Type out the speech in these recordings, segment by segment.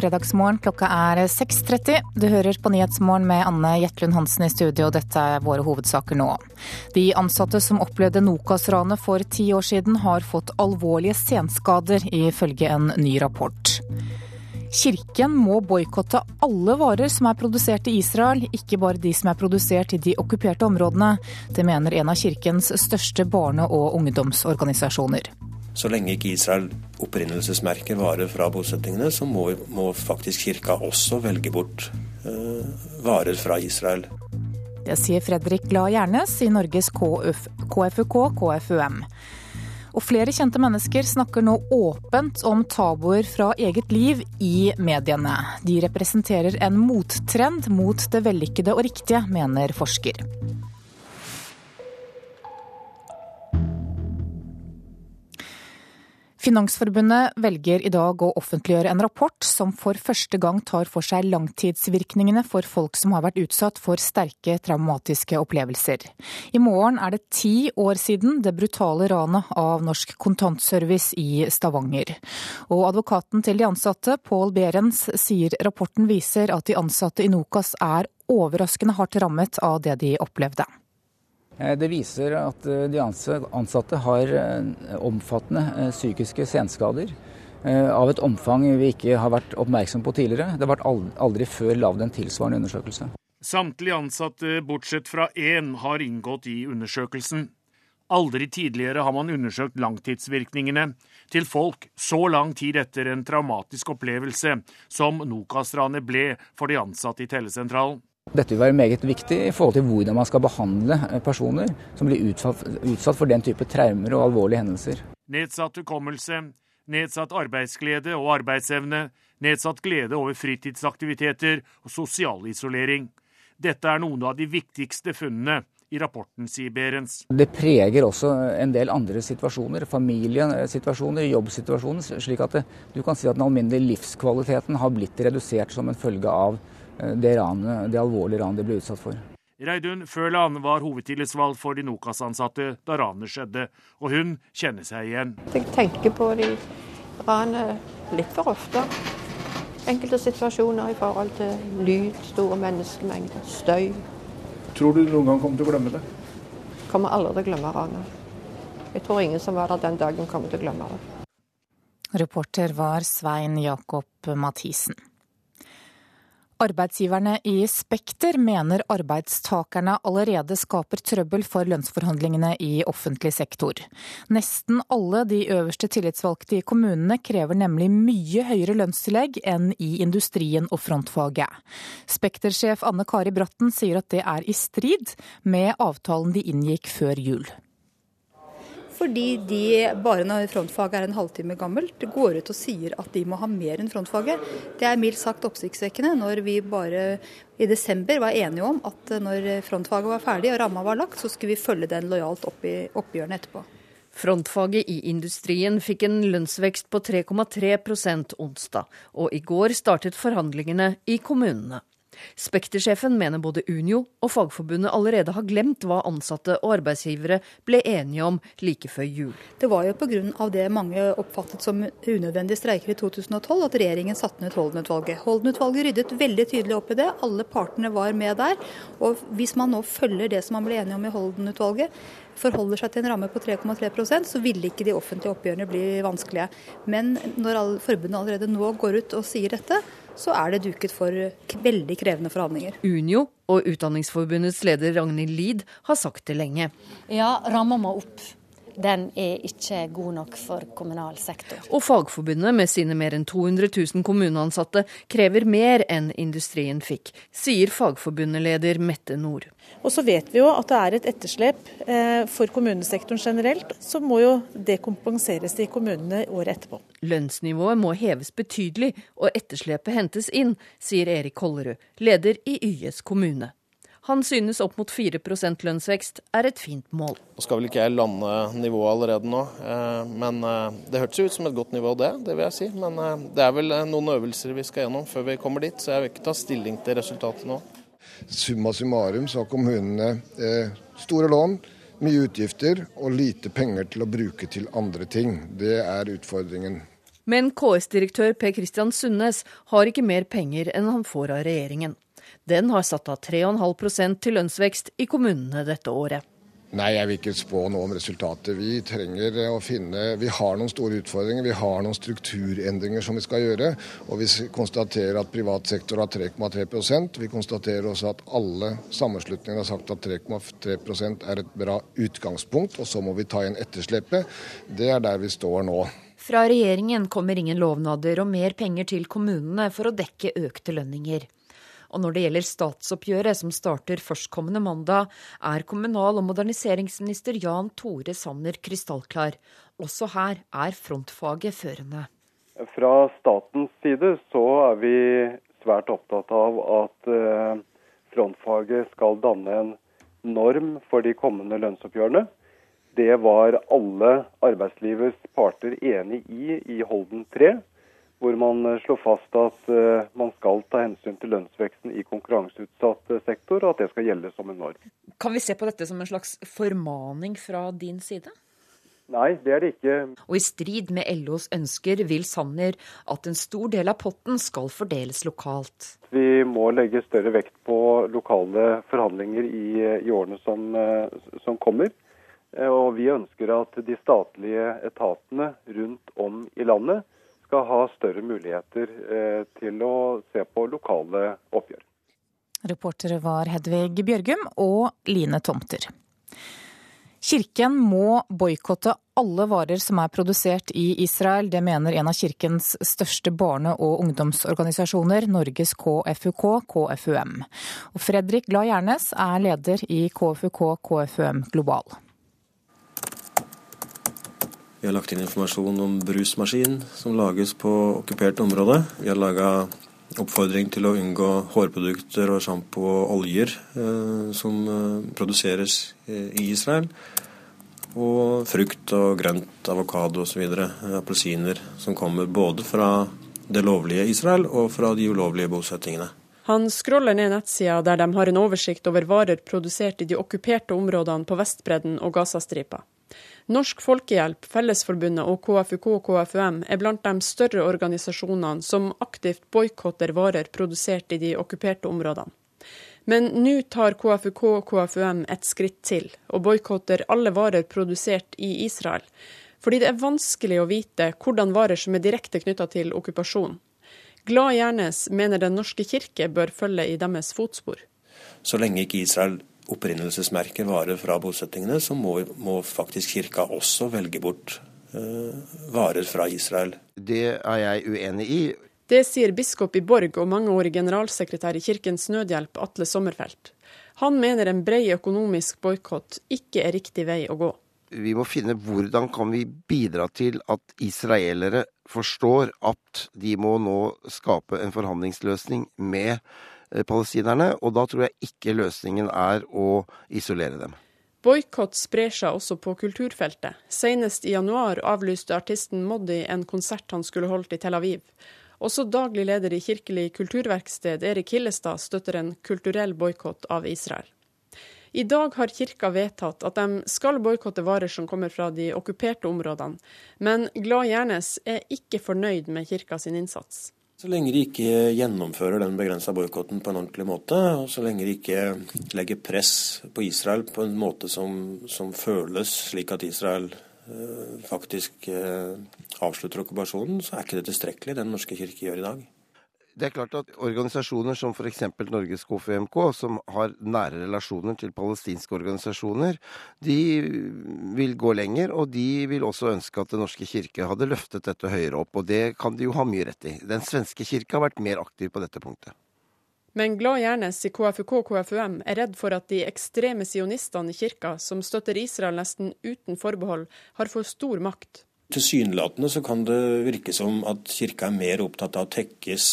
fredagsmorgen. Klokka er 6.30. Du hører på Nyhetsmorgen med Anne Jetlund Hansen i studio. Dette er våre hovedsaker nå. De ansatte som opplevde Nokas-ranet for ti år siden, har fått alvorlige senskader, ifølge en ny rapport. Kirken må boikotte alle varer som er produsert i Israel, ikke bare de som er produsert i de okkuperte områdene. Det mener en av kirkens største barne- og ungdomsorganisasjoner. Så lenge ikke Israel opprinnelsesmerker varer fra bosettingene, så må, må faktisk kirka også velge bort eh, varer fra Israel. Det sier Fredrik La Gjernes i Norges KF, KFUK KFUM. Og flere kjente mennesker snakker nå åpent om tabuer fra eget liv i mediene. De representerer en mottrend mot det vellykkede og riktige, mener forsker. Finansforbundet velger i dag å offentliggjøre en rapport som for første gang tar for seg langtidsvirkningene for folk som har vært utsatt for sterke traumatiske opplevelser. I morgen er det ti år siden det brutale ranet av Norsk Kontantservice i Stavanger. Og advokaten til de ansatte, Pål Berens, sier rapporten viser at de ansatte i Nokas er overraskende hardt rammet av det de opplevde. Eh, det viser at eh, de ansatte har eh, omfattende psykiske senskader av et omfang vi ikke har vært oppmerksom på tidligere. Det har vært aldri før lagd en tilsvarende undersøkelse. Samtlige ansatte, bortsett fra én, har inngått i undersøkelsen. Aldri tidligere har man undersøkt langtidsvirkningene til folk så lang tid etter en traumatisk opplevelse som Nokas-ranet ble for de ansatte i tellesentralen. Dette vil være meget viktig i forhold til hvordan man skal behandle eh, personer som blir utsatt for den type traumer og alvorlige hendelser. Nedsatt hukommelse, nedsatt arbeidsglede og arbeidsevne, nedsatt glede over fritidsaktiviteter og sosial isolering. Dette er noen av de viktigste funnene i rapporten, sier Berens. Det preger også en del andre situasjoner, familiesituasjoner, jobbsituasjoner, slik at det, du kan si at den alminnelige livskvaliteten har blitt redusert som en følge av det, ranet, det alvorlige ranet de ble utsatt for. Reidun Føland var hovedtillitsvalgt for de Nokas-ansatte da ranet skjedde, og hun kjenner seg igjen. Jeg tenker på de ranene litt for ofte. Enkelte situasjoner i forhold til lyd, store menneskemengder, støy. Tror du noen gang kommer til å glemme det? Kommer aldri til å glemme ranet. Jeg tror ingen som var der den dagen, kommer til å glemme det. Reporter var Svein Jakob Mathisen. Arbeidsgiverne i Spekter mener arbeidstakerne allerede skaper trøbbel for lønnsforhandlingene i offentlig sektor. Nesten alle de øverste tillitsvalgte i kommunene krever nemlig mye høyere lønnstillegg enn i industrien og frontfaget. Spekter-sjef Anne Kari Bratten sier at det er i strid med avtalen de inngikk før jul fordi de bare når frontfaget er en halvtime gammelt, går ut og sier at de må ha mer enn frontfaget. Det er mildt sagt oppsiktsvekkende når vi bare i desember var enige om at når frontfaget var ferdig og ramma var lagt, så skulle vi følge den lojalt opp i oppgjørene etterpå. Frontfaget i industrien fikk en lønnsvekst på 3,3% onsdag, og i går startet forhandlingene i kommunene. Spektersjefen mener både Unio og Fagforbundet allerede har glemt hva ansatte og arbeidsgivere ble enige om like før jul. Det var jo pga. det mange oppfattet som unødvendige streiker i 2012 at regjeringen satte ned Holden-utvalget. Holden-utvalget ryddet veldig tydelig opp i det, alle partene var med der. Og hvis man nå følger det som man ble enige om i Holden-utvalget, forholder seg til en ramme på 3,3% så ville ikke de offentlige oppgjørene bli vanskelige. Men når forbundet allerede nå går ut og sier dette, så er det duket for veldig krevende forhandlinger. Unio og Utdanningsforbundets leder Ragnhild Lid har sagt det lenge. Ja, ramma må opp den er ikke god nok for kommunal sektor. Og Fagforbundet med sine mer enn 200 000 kommuneansatte krever mer enn industrien fikk, sier Fagforbundet-leder Mette Nord. Og så vet vi jo at det er et etterslep eh, for kommunesektoren generelt. Så må jo det kompenseres i kommunene året etterpå. Lønnsnivået må heves betydelig og etterslepet hentes inn, sier Erik Kollerud, leder i YS kommune. Han synes opp mot 4% lønnsvekst er et fint mål. Nå skal vel ikke jeg lande nivået allerede nå, eh, men eh, det hørtes ut som et godt nivå det, det vil jeg si. Men eh, det er vel noen øvelser vi skal gjennom før vi kommer dit, så jeg vil ikke ta stilling til resultatet nå. Summa summarum så har kommunene store lån, mye utgifter og lite penger til å bruke til andre ting. Det er utfordringen. Men KS-direktør Per Christian Sundnes har ikke mer penger enn han får av regjeringen. Den har satt av 3,5% til lønnsvekst i kommunene dette året. Nei, jeg vil ikke spå noe om resultatet. Vi trenger å finne Vi har noen store utfordringer. Vi har noen strukturendringer som vi skal gjøre. Og vi konstaterer at privat sektor har 3,3% Vi konstaterer også at alle sammenslutninger har sagt at 3,3% er et bra utgangspunkt. Og så må vi ta igjen etterslepet. Det er der vi står nå. Fra regjeringen kommer ingen lovnader om mer penger til kommunene for å dekke økte lønninger. Og når det gjelder statsoppgjøret, som starter førstkommende mandag, er kommunal- og moderniseringsminister Jan Tore Sanner krystallklar. Også her er frontfaget førende. Fra statens side så er vi svært opptatt av at eh, frontfaget skal danne en norm for de kommende lønnsoppgjørene. Det var alle arbeidslivets parter enig i i Holden 3 hvor man eh, slår fast at eh, man skal ta hensyn til lønnsveksten i konkurranseutsatt eh, sektor, og at det skal gjelde som en norm. Kan vi se på dette som en slags formaning fra din side? Nei, det er det ikke. Og i strid med LOs ønsker vil Sanner at en stor del av potten skal fordeles lokalt. Vi må legge større vekt på lokale forhandlinger i, i årene som, som, kommer. Og vi ønsker at de statlige etatene rundt om i landet skal ha større muligheter eh, til å se på lokale oppgjør. Reportere var Hedvig Bjørgum og Line Tomter. Kirken må boikotte alle varer som er produsert i Israel. Det mener en av kirkens største barne- og ungdomsorganisasjoner, Norges KFUK, KFUM. Og Fredrik Glad Gjernes er leder i KFUK, KFUM Global. Vi har lagt inn informasjon om brusmaskin som lages på okkupert område. Vi har laga oppfordring til å unngå hårprodukter og sjampo og oljer eh, som eh, produseres i Israel. Og frukt og grønt, avokado osv. Appelsiner som kommer både fra det lovlige Israel og fra de ulovlige bosettingene. Han scroller ned nettsida der de har en oversikt over varer produsert i de okkuperte områdene på Vestbredden og Gazastripa. Norsk Folkehjelp, Fellesforbundet og KFUK og KFUM er blant de større organisasjonene som aktivt boikotter varer produsert i de okkuperte områdene. Men nå tar KFUK og KFUM et skritt til, og boikotter alle varer produsert i Israel. Fordi det er vanskelig å vite hvordan varer som er direkte knytta til okkupasjon. Glad Gjernes mener Den norske kirke bør følge i deres fotspor. Så lenge ikke Israel opprinnelsesmerker varer fra bosettingene, så må, må faktisk kirka også velge bort uh, varer fra Israel. Det er jeg uenig i. Det sier biskop i Borg og mangeårig generalsekretær i Kirkens Nødhjelp, Atle Sommerfelt. Han mener en bred økonomisk boikott ikke er riktig vei å gå. Vi må finne hvordan kan vi bidra til at israelere forstår at de må nå skape en forhandlingsløsning med Eh, palestinerne, og da tror jeg ikke løsningen er å isolere dem. Boikott sprer seg også på kulturfeltet. Senest i januar avlyste artisten Moddi en konsert han skulle holdt i Tel Aviv. Også daglig leder i Kirkelig kulturverksted, Erik Hillestad, støtter en kulturell boikott av Israel. I dag har kirka vedtatt at de skal boikotte varer som kommer fra de okkuperte områdene, men Glad Gjernes er ikke fornøyd med kirka sin innsats. Så lenge de ikke gjennomfører den begrensa boikotten på en ordentlig måte, og så lenge de ikke legger press på Israel på en måte som, som føles slik at Israel eh, faktisk eh, avslutter okkupasjonen, så er ikke det tilstrekkelig, den norske kirke gjør i dag. Det er klart at organisasjoner som f.eks. Norges KFMK, som har nære relasjoner til palestinske organisasjoner, de vil gå lenger, og de vil også ønske at Den norske kirke hadde løftet dette høyere opp. Og det kan de jo ha mye rett i. Den svenske kirke har vært mer aktiv på dette punktet. Men Glad Gjernes i KFUK KFUM er redd for at de ekstreme sionistene i kirka, som støtter Israel nesten uten forbehold, har for stor makt. Tilsynelatende så kan det virke som at kirka er mer opptatt av å tekkes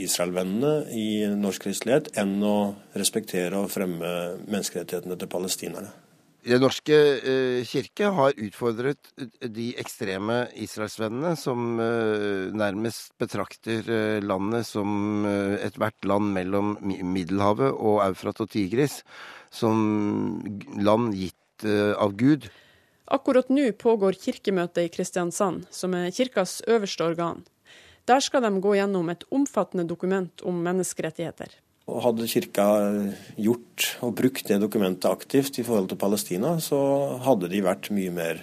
israelvennene Israel-vennene i norsk kristelighet enn å respektere og fremme menneskerettighetene til palestinerne. Den norske eh, kirke har utfordret de ekstreme israelsvennene, som eh, nærmest betrakter landet som ethvert land mellom Middelhavet og Eufrat og Tigris, som land gitt av Gud. Akkurat nå pågår kirkemøtet i Kristiansand, som er kirkas øverste organ. Der skal de gå gjennom et omfattende dokument om menneskerettigheter. Hadde kirka gjort og brukt det dokumentet aktivt i forhold til Palestina, så hadde de vært mye mer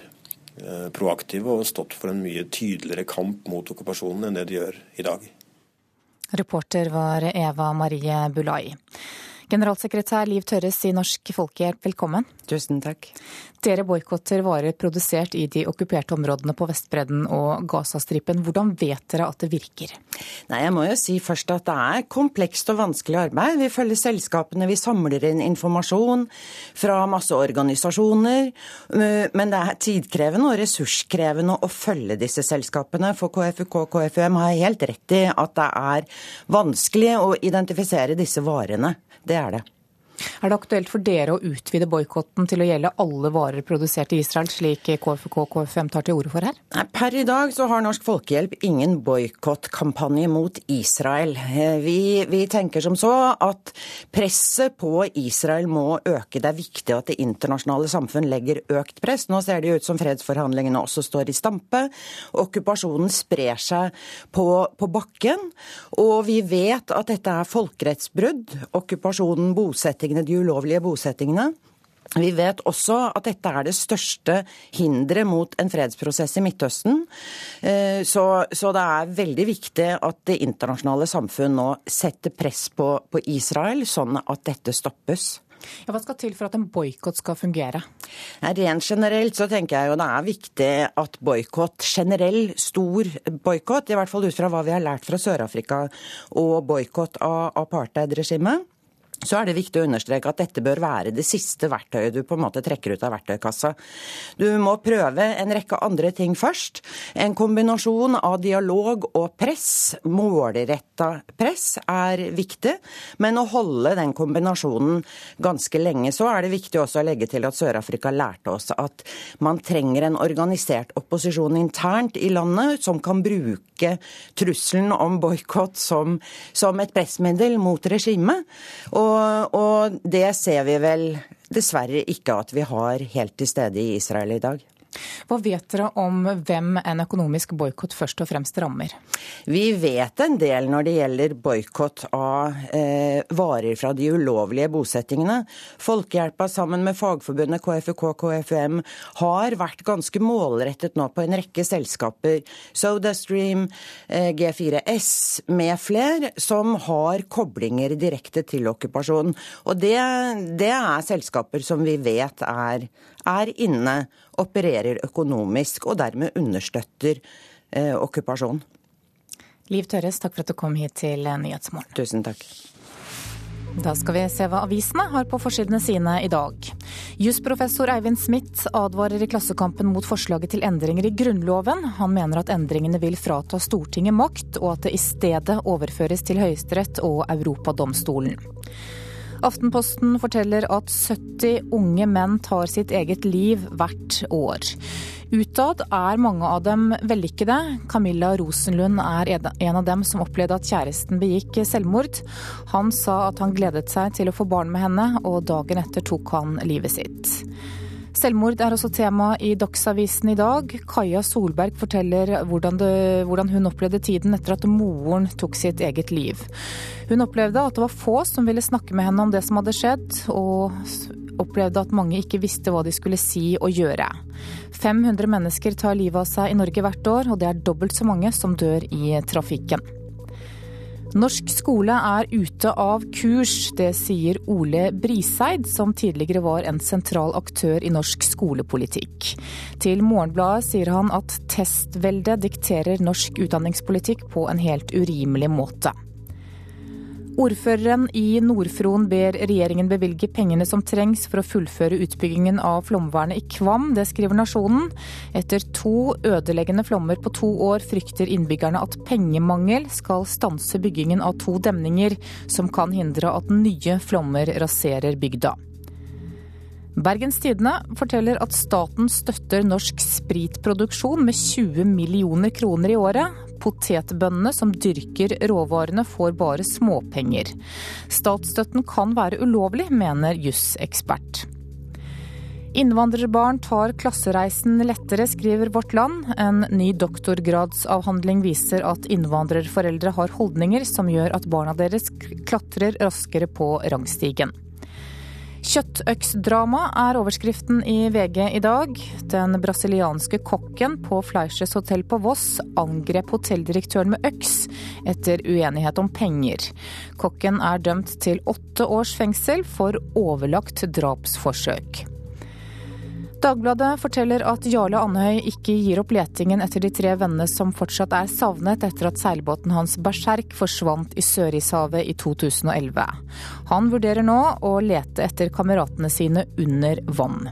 eh, proaktive og stått for en mye tydeligere kamp mot okkupasjonen enn det de gjør i dag. Reporter var Eva Marie Bulai. Generalsekretær Liv Tørres i Norsk Folkehjelp, velkommen. Tusen takk. Dere boikotter varer produsert i de okkuperte områdene på Vestbredden og Gazastripen. Hvordan vet dere at det virker? Nei, Jeg må jo si først at det er komplekst og vanskelig arbeid. Vi følger selskapene, vi samler inn informasjon fra masse organisasjoner. Men det er tidkrevende og ressurskrevende å følge disse selskapene. For KFUK og KFUM har helt rett i at det er vanskelig å identifisere disse varene. Det er det. Er det aktuelt for dere å utvide boikotten til å gjelde alle varer produsert i Israel, slik KFK og KFM tar til orde for her? Per i dag så har Norsk Folkehjelp ingen boikottkampanje mot Israel. Eh, vi, vi, tenker som så at presset på Israel må øke. Det er viktig at det internasjonale samfunn legger økt press. Nå ser det ut som fredsforhandlingene også står i stampe. Okkupasjonen sprer seg på, på bakken. Og vi vet at dette er folkerettsbrudd. Okkupasjonen, bosetting bosettingene, de ulovlige bosettingene. Vi vet også at dette er det største hinderet mot en fredsprosess i Midtøsten. Eh, så, så, det er veldig viktig at det internasjonale samfunn nå setter press på, på Israel, sånn at dette stoppes. Ja, hva skal til for at en boikott skal fungere? Rent generelt så tenker jeg jo det er viktig at boikott, generell stor boikott, i hvert fall ut fra hva vi har lært fra Sør-Afrika og boikott av apartheidregimet, så er det viktig å understreke at dette bør være det siste verktøyet du på en måte trekker ut av verktøykassa. Du må prøve en rekke andre ting først. En kombinasjon av dialog og press, målretta press, er viktig. Men å holde den kombinasjonen ganske lenge, så er det viktig også å legge til at Sør-Afrika lærte oss at man trenger en organisert opposisjon internt i landet som kan bruke trusselen om boikott som, som et pressmiddel mot regimet. Og og, og det ser vi vel dessverre ikke at vi har helt til stede i Israel i dag. Hva vet dere om hvem en økonomisk boikott først og fremst rammer? Vi vet en del når det gjelder boikott av eh, varer fra de ulovlige bosettingene. Folkehjelpa sammen med Fagforbundet KFUK KFUM har vært ganske målrettet nå på en rekke selskaper, SodaStream, eh, G4S med fler, som har koblinger direkte til okkupasjonen. Og det, det er selskaper som vi vet er, er inne, opererer økonomisk og dermed understøtter eh, okkupasjon. Liv Tørres, takk for at du kom hit til Nyhetsmorgen. Tusen takk. Da skal vi se hva avisene har på forsidene sine i dag. Jusprofessor Eivind Smith advarer i Klassekampen mot forslaget til endringer i Grunnloven. Han mener at endringene vil frata Stortinget makt, og at det i stedet overføres til Høyesterett og Europadomstolen. Aftenposten forteller at 70 unge menn tar sitt eget liv hvert år. Utad er mange av dem vellykkede. Camilla Rosenlund er en av dem som opplevde at kjæresten begikk selvmord. Han sa at han gledet seg til å få barn med henne, og dagen etter tok han livet sitt. Selvmord er også tema i Dagsavisen i dag. Kaja Solberg forteller hvordan, det, hvordan, hun opplevde tiden etter at moren tok sitt eget liv. Hun opplevde at det var få som ville snakke med henne om det som hadde skjedd, og opplevde at mange ikke visste hva de skulle si og gjøre. 500 mennesker tar livet av seg i Norge hvert år, og det er dobbelt så mange som dør i trafikken. Norsk skole er ute av kurs, det sier Ole Briseid, som tidligere var en sentral aktør i norsk skolepolitikk. Til Morgenbladet sier han at testveldet dikterer norsk utdanningspolitikk på en helt urimelig måte. Ordføreren i Nord-Fron ber regjeringen bevilge pengene som trengs for å fullføre utbyggingen av flomvernet i Kvam. Det skriver Nasjonen. Etter to ødeleggende flommer på to år frykter innbyggerne at pengemangel skal stanse byggingen av to demninger som kan hindre at nye flommer raserer bygda. Bergens Tidende forteller at staten støtter norsk spritproduksjon med 20 millioner kroner i året. Potetbøndene som dyrker råvarene får bare småpenger. Statsstøtten kan være ulovlig, mener jusekspert. Innvandrerbarn tar klassereisen lettere, skriver Vårt Land. En ny doktorgradsavhandling viser at innvandrerforeldre har holdninger som gjør at barna deres klatrer raskere på rangstigen. Kjøttøksdrama er overskriften i VG i dag. Den brasilianske kokken på Fleischers hotell på Voss angrep hotelldirektøren med øks etter uenighet om penger. Kokken er dømt til åtte års fengsel for overlagt drapsforsøk. Dagbladet forteller at Jarle Andøy ikke gir opp letingen etter de tre vennene som fortsatt er savnet etter at seilbåten hans Berserk forsvant i Sørishavet i 2011. Han vurderer nå å lete etter kameratene sine under vann.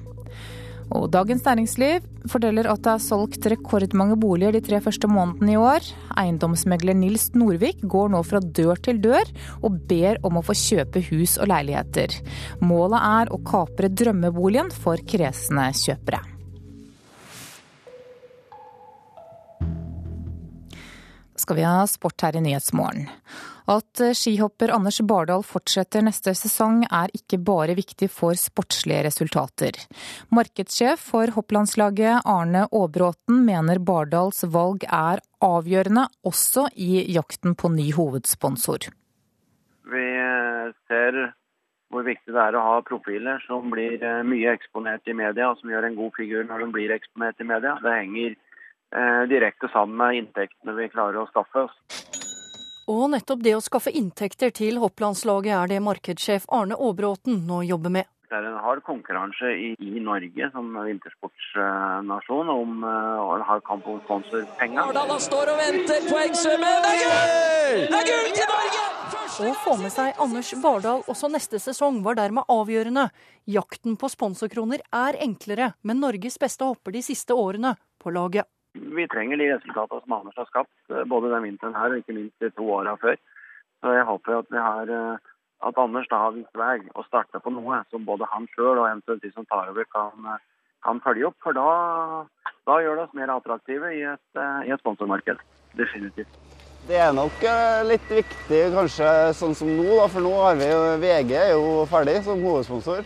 Og Dagens Næringsliv forteller at det er solgt rekordmange boliger de tre første månedene i år. Eiendomsmegler Nils Norvik går nå fra dør til dør og ber om å få kjøpe hus og leiligheter. Målet er å kapre drømmeboligen for kresne kjøpere. skal vi ha sport her i Nyhetsmorgen. At eh, skihopper Anders Bardal fortsetter neste sesong er ikke bare viktig for sportslige resultater. Markedssjef for hopplandslaget Arne Aabråten mener Bardals valg er avgjørende også i jakten på ny hovedsponsor. Vi eh, ser hvor viktig det er å ha profiler som blir eh, mye eksponert i media, og som gjør en god figur når de blir eksponert i media. Det henger direkte sammen med inntektene vi klarer å skaffe oss. Og nettopp det å skaffe inntekter til hopplandslaget er det markedssjef Arne Aabråten nå jobber med. Det er en hard konkurranse i, i Norge som vintersportsnasjon om uh, å ha kamp om sponsorpenger. Arendal står og venter, poengsummen! Det er gull! Det er gull til Norge! Å få med seg Anders Bardal også neste sesong var dermed avgjørende. Jakten på sponsorkroner er enklere, men Norges beste hopper de siste årene på laget vi trenger de resultatene som Anders har skapt, eh, både den vinteren her og ikke minst de to åra før. Så jeg håper at vi har eh, at Anders da har vist vei og starta på noe som både han sjøl og eventuelt de som tar over, kan, eh, kan følge opp. For da, da, gjør det oss mer attraktive i et, i et sponsormarked. Definitivt. Det er nok litt viktig kanskje sånn som nå, da, for nå har vi jo VG er jo ferdig som hovedsponsor.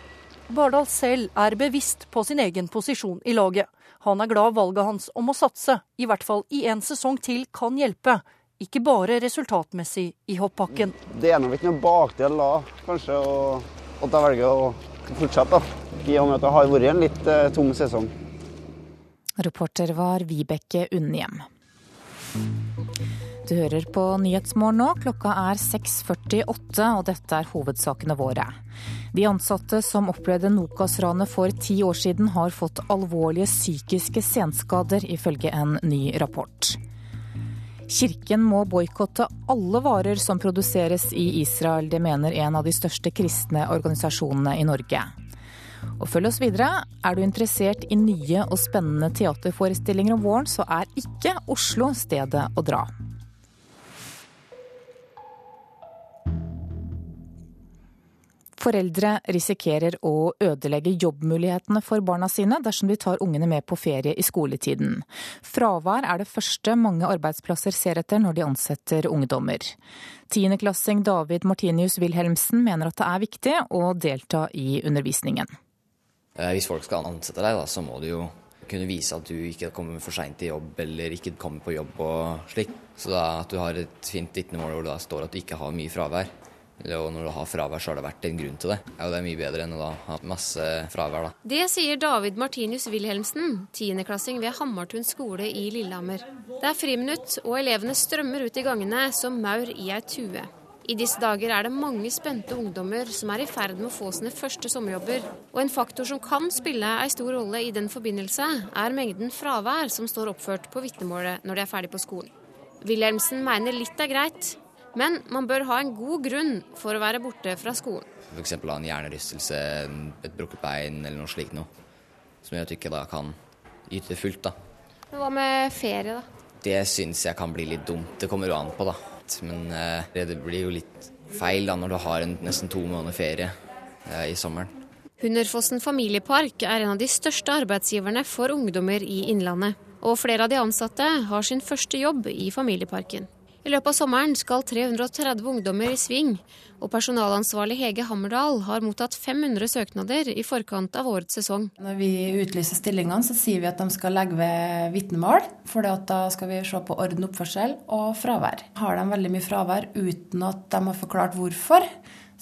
Bardal selv er bevisst på sin egen posisjon i laget. Han er glad valget hans om å satse, i hvert fall i en sesong til, kan hjelpe. Ikke bare resultatmessig i hoppbakken. Det er nok ikke noe bakdel da, kanskje, at jeg velger å fortsette. da. I og med at det har vært en litt uh, tung sesong. Reporter var Vibeke Unnhjem. Du hører på Nyhetsmorgen nå. Klokka er 6.48, og dette er hovedsakene våre. De ansatte som opplevde Nokas-ranet for ti år siden, har fått alvorlige psykiske senskader, ifølge en ny rapport. Kirken må boikotte alle varer som produseres i Israel. Det mener en av de største kristne organisasjonene i Norge. Og følg oss videre. Er du interessert i nye og spennende teaterforestillinger om våren, så er ikke Oslo stedet å dra. Foreldre risikerer å ødelegge jobbmulighetene for barna sine dersom de tar ungene med på ferie i skoletiden. Fravær er det første mange arbeidsplasser ser etter når de ansetter ungdommer. Tiendeklassing David Martinius Wilhelmsen mener at det er viktig å delta i undervisningen. Eh, hvis folk skal ansette deg, så må du jo kunne vise at du ikke kommer for seint til jobb eller ikke kommer på jobb og slikt. Så da at du har et fint vitnemål hvor det står at du ikke har mye fravær, og når du har fravær, så har det vært en grunn til det. Ja, det er mye bedre enn å ha masse fravær, da. Det sier David Martinius Wilhelmsen, tiendeklassing ved Hammartun skole i Lillehammer. Det er friminutt, og elevene strømmer ut i gangene som maur i ei tue. I disse dager er det mange spente ungdommer som er i ferd med å få sine første sommerjobber. Og en faktor som kan spille ei stor rolle i den forbindelse, er mengden fravær som står oppført på vitnemålet når de er ferdig på skolen. Wilhelmsen mener litt er greit, men man bør ha en god grunn for å være borte fra skolen. F.eks. ha en hjernerystelse, et brukket bein eller noe slikt noe. Som gjør at du ikke da kan yte fullt. da. Hva med ferie, da? Det syns jeg kan bli litt dumt. Det kommer jo an på, da. Men eh, det blir jo litt feil da når du har en nesten to måneder ferie eh, i sommeren. Hunderfossen familiepark er en av de største arbeidsgiverne for ungdommer i Innlandet. Og flere av de ansatte har sin første jobb i familieparken. I løpet av sommeren skal 330 ungdommer i sving, og personalansvarlig Hege Hammerdal har mottatt 500 søknader i forkant av årets sesong. Når vi utlyser stillingene, så sier vi at de skal legge ved vitnemål, for da skal vi se på orden, oppførsel og fravær. Har de veldig mye fravær uten at de har forklart hvorfor,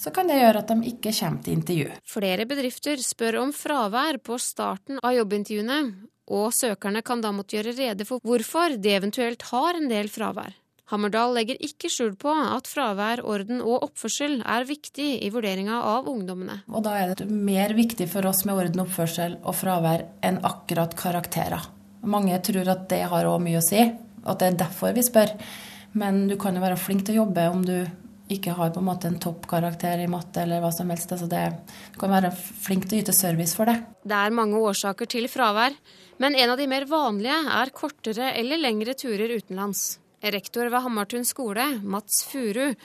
så kan det gjøre at de ikke kommer til intervju. Flere bedrifter spør om fravær på starten av jobbintervjuene, og søkerne kan da måtte gjøre rede for hvorfor de eventuelt har en del fravær. Hammerdal legger ikke skjul på at fravær, orden og oppførsel er viktig i vurderinga av ungdommene. Og da er det mer viktig for oss med orden, oppførsel og fravær enn akkurat karakterer. Mange tror at det har òg mye å si, at det er derfor vi spør. Men du kan jo være flink til å jobbe om du ikke har på en måte en toppkarakter i matte eller hva som helst. Altså det, du kan være flink til å yte service for det. Det er mange årsaker til fravær, men en av de mer vanlige er kortere eller lengre turer utenlands. Rektor ved Hamartun skole, Mats Furu,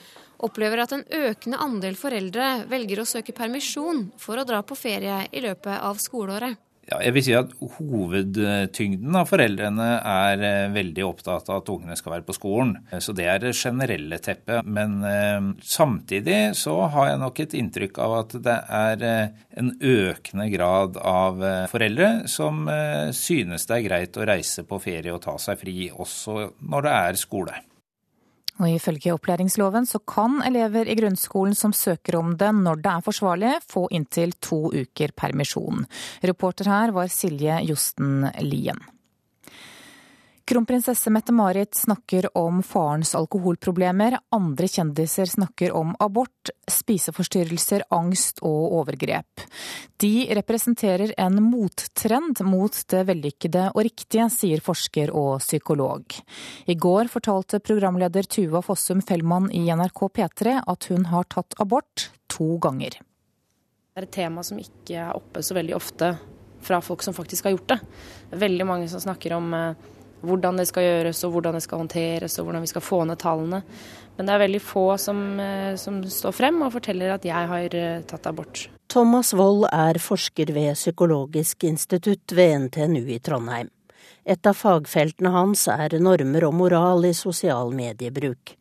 opplever at en økende andel foreldre velger å søke permisjon for å dra på ferie i løpet av skoleåret. Ja, jeg vil si at Hovedtyngden av foreldrene er eh, veldig opptatt av at ungene skal være på skolen. Så det er det generelle teppet. Men eh, samtidig så har jeg nok et inntrykk av at det er eh, en økende grad av eh, foreldre som eh, synes det er greit å reise på ferie og ta seg fri, også når det er skole. Og Ifølge opplæringsloven så kan elever i grunnskolen som søker om det når det er forsvarlig, få inntil to uker permisjon. Reporter her var Silje Josten Lien. Kronprinsesse Mette-Marit snakker om farens alkoholproblemer, andre kjendiser snakker om abort, spiseforstyrrelser, angst og overgrep. De representerer en mottrend mot det vellykkede og riktige, sier forsker og psykolog. I går fortalte programleder Tuva Fossum Fellmann i NRK P3 at hun har tatt abort to ganger. Det er et tema som ikke er oppe så veldig ofte fra folk som faktisk har gjort det. Veldig mange som snakker om eh, hvordan det skal gjøres og hvordan det skal håndteres og hvordan vi skal få ned tallene. Men det er veldig få som, eh, som står frem og forteller at jeg har eh, tatt abort. Thomas Wold er forsker ved Psykologisk institutt ved NTNU i Trondheim. Et av fagfeltene hans er normer og moral i sosial mediebruk.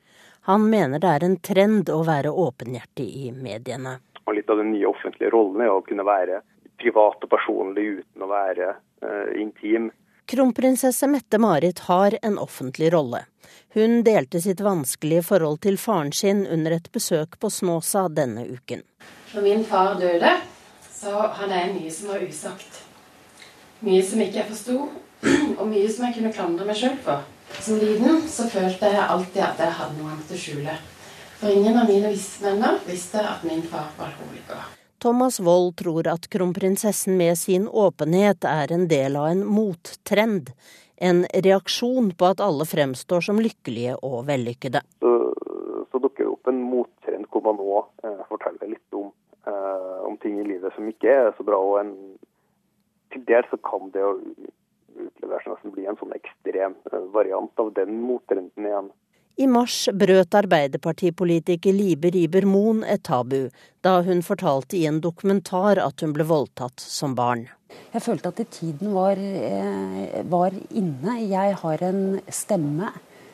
Han mener det er en trend å være åpenhjertig i mediene. Og litt av den nye offentlige rollen er å kunne være privat og personlig uten å være uh, intim. Kronprinsesse Mette-Marit har en offentlig rolle. Hun delte sitt vanskelige forhold til faren sin under et besøk på Snåsa denne uken. Når min far døde, så hadde jeg mye som var usagt. Mye som ikke jeg forsto, og mye som jeg kunne klandre meg sjøl for. Som liten så følte jeg alltid at jeg hadde noe annet å skjule. For ingen av mine venner visste at min far var alkoholiker. Thomas Wold tror at kronprinsessen med sin åpenhet er en del av en mottrend. En reaksjon på at alle fremstår som lykkelige og vellykkede. Så, så dukker det opp en mottrend hvor man nå eh, forteller litt om, eh, om, ting i livet som ikke er så bra. og en, Til dels så kan det å utlevere seg nesten bli en sånn ekstrem eh, variant av den mottrenden igjen. I mars brøt arbeiderpartipolitiker Libe Riiber Moen et tabu da hun fortalte i en dokumentar at hun ble voldtatt som barn. Jeg følte at tiden var, eh, var inne. Jeg har en stemme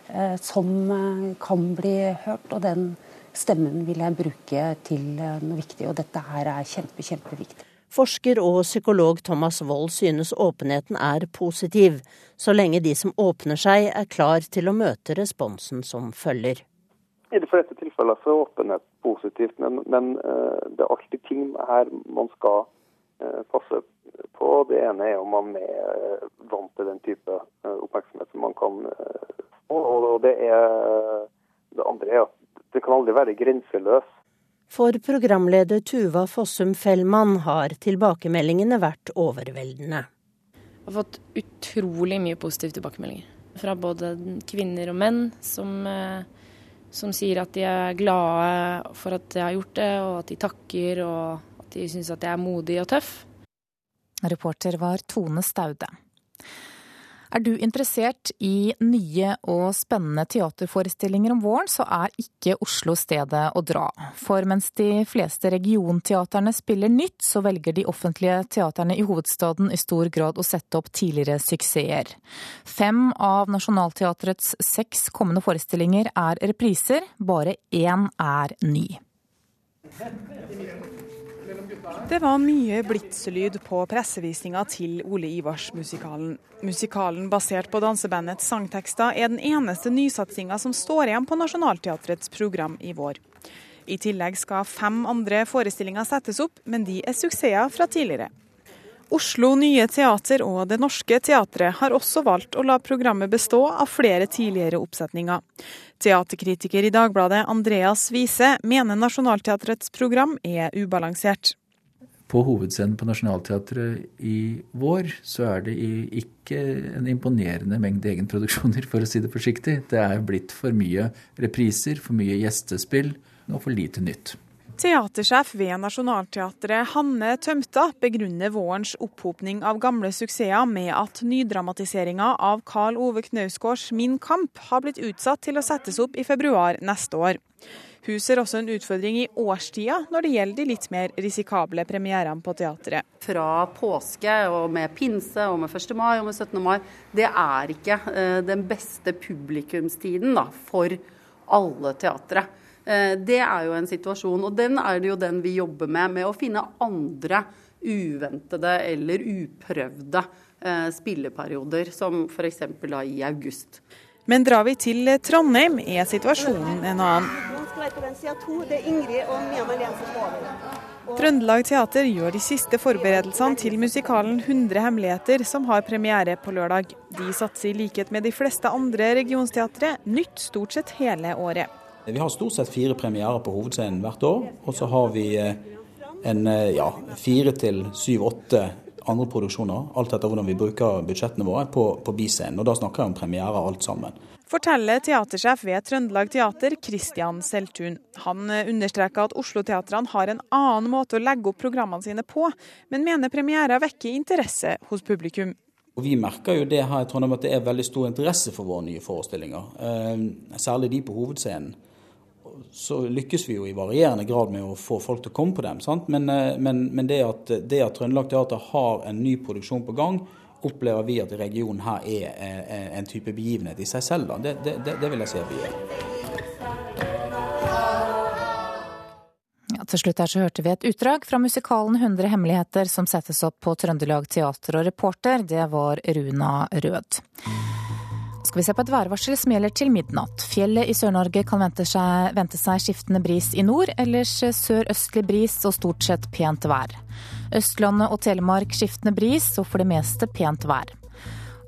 eh, som eh, kan bli hørt, og den stemmen vil jeg bruke til noe viktig. Og dette her er kjempe, kjempeviktig. Forsker og psykolog Thomas Wold synes åpenheten er positiv, så lenge de som åpner seg er klar til å møte responsen som følger. I de fleste tilfeller så er åpenhet positivt, men, men uh, det er alltid ting her man skal uh, passe på. Det ene er om man er uh, vant til den type oppmerksomhet som man kan få. Og det, er, det andre er at det kan aldri være grenseløst. For programleder Tuva Fossum Fellmann har tilbakemeldingene vært overveldende. Jeg har fått utrolig mye positive tilbakemeldinger. Fra både kvinner og menn som, eh, som sier at de er glade for at jeg har gjort det, og at de takker og at de syns at jeg er modig og tøff. Reporter var Tone Staude. Er du interessert i nye og spennende teaterforestillinger om våren, så er ikke Oslo stedet å dra. For mens de fleste regionteaterne spiller nytt, så velger de offentlige teaterne i hovedstaden i stor grad å sette opp tidligere suksesser. Fem av Nationaltheatrets seks kommende forestillinger er repriser, bare én er ny. Det var mye blitselyd på pressevisninga til Ole Ivars-musikalen. Musikalen basert på dansebandets sangtekster er den eneste nysatsinga som står igjen på Nationaltheatrets program i vår. I tillegg skal fem andre forestillinger settes opp, men de er suksesser fra tidligere. Oslo Nye Teater og Det Norske Teatret har også valgt å la programmet bestå av flere tidligere oppsetninger. Teaterkritiker i Dagbladet Andreas Wiese mener Nationaltheatrets program er ubalansert. På hovedscenen på Nationaltheatret i vår så er det ikke en imponerende mengde egenproduksjoner, for å si det forsiktig. Det er blitt for mye repriser, for mye gjestespill og for lite nytt. Teatersjef ved Nationaltheatret Hanne Tømta begrunner vårens opphopning av gamle suksesser med at nydramatiseringa av Karl Ove Knausgårds Min kamp har blitt utsatt til å settes opp i februar neste år. Hun ser også en utfordring i årstida når det gjelder de litt mer risikable premierene på teatret. Fra påske og med pinse og med 1. mai og med 17. mai, det er ikke eh, den beste publikumstiden da, for alle teatre. Eh, det er jo en situasjon, og den er det jo den vi jobber med. Med å finne andre uventede eller uprøvde eh, spilleperioder, som f.eks. i august. Men drar vi til Trondheim, er situasjonen en annen. Trøndelag Teater gjør de siste forberedelsene til musikalen 100 hemmeligheter, som har premiere på lørdag. De satser i likhet med de fleste andre regionsteatre nytt stort sett hele året. Vi har stort sett fire premierer på hovedscenen hvert år. Og så har vi eh, en eh, ja, fire til syv-åtte andre produksjoner, alt etter hvordan vi bruker budsjettene våre, på, på biscenen. Og da snakker jeg om premierer alt sammen. Forteller teatersjef ved Trøndelag Teater, Kristian Seltun. Han eh, understreker at Oslo-teatrene har en annen måte å legge opp programmene sine på, men mener premierer vekker interesse hos publikum. Og Vi merker jo det her i Trondheim at det er veldig stor interesse for våre nye forestillinger. Særlig de på hovedscenen så lykkes vi jo i varierende grad med å få folk til å komme på dem. Men, eh, men, men, det at, at Trøndelag Teater har en ny produksjon på gang, opplever vi at regionen her er, er en type begivenhet i seg selv. Det, det, det, vil jeg si at vi. Ja, til slutt her så hørte vi et utdrag fra musikalen 100 hemmeligheter som settes opp på Trøndelag Teater, og reporter det var Runa Rød skal vi se på et værvarsel som gjelder til midnatt. Fjellet i Sør-Norge kan vente seg, vente seg, skiftende bris i nord, ellers sørøstlig bris og stort sett pent vær. Østlandet og Telemark skiftende bris og for det meste pent vær.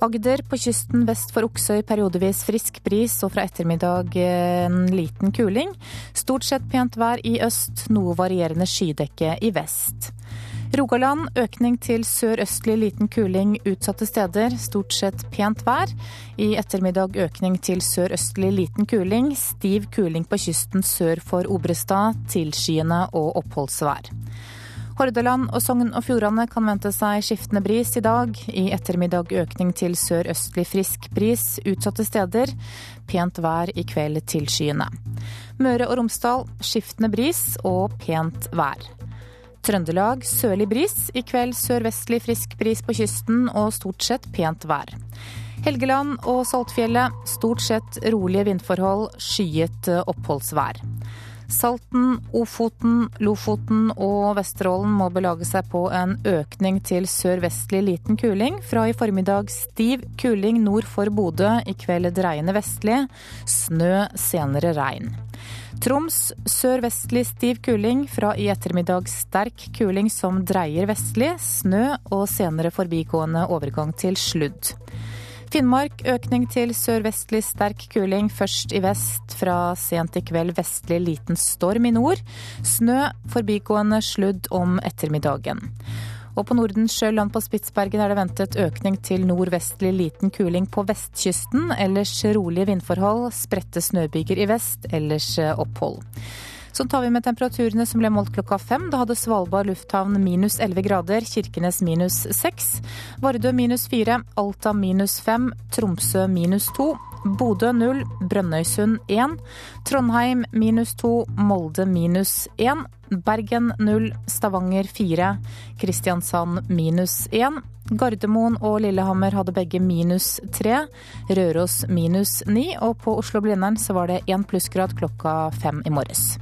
Agder på kysten vest for Oksøy periodevis frisk bris og fra ettermiddag en liten kuling. Stort sett pent vær i øst, noe varierende skydekke i vest. Rogaland økning til sørøstlig liten kuling utsatte steder. Stort sett pent vær. I ettermiddag økning til sørøstlig liten kuling. Stiv kuling på kysten sør for Obrestad. Tilskyende og oppholdsvær. Hordaland og Sogn og Fjordane kan vente seg skiftende bris i dag. I ettermiddag økning til sørøstlig frisk bris utsatte steder. Pent vær i kveld tilskyende. Møre og Romsdal skiftende bris og pent vær. Trøndelag sørlig bris. I kveld sørvestlig frisk bris på kysten og stort sett pent vær. Helgeland og Saltfjellet stort sett rolige vindforhold, skyet oppholdsvær. Salten, Ofoten, Lofoten og Vesterålen må belage seg på en økning til sørvestlig liten kuling. Fra i formiddag stiv kuling nord for Bodø, i kveld dreiende vestlig. Snø, senere regn. Troms sørvestlig stiv kuling, fra i ettermiddag sterk kuling som dreier vestlig. Snø og senere forbigående overgang til sludd. Finnmark økning til sørvestlig sterk kuling, først i vest. Fra sent i kveld vestlig liten storm i nord. Snø, forbigående sludd om ettermiddagen. Og på Nordensjøland på Spitsbergen er det ventet økning til nordvestlig liten kuling på vestkysten. Ellers rolige vindforhold, spredte snøbyger i vest, ellers opphold. Så tar vi med temperaturene som ble målt klokka fem. Da hadde Svalbard lufthavn minus 11 grader, Kirkenes minus 6, Vardø minus 4, Alta minus 5, Tromsø minus 2, Bodø 0, Brønnøysund 1, Trondheim minus 2, Molde minus 1, Bergen 0, Stavanger 4, Kristiansand minus 1. Gardermoen og Lillehammer hadde begge minus 3, Røros minus 9, og på Oslo-Blindern så var det 1 plussgrad klokka fem i morges.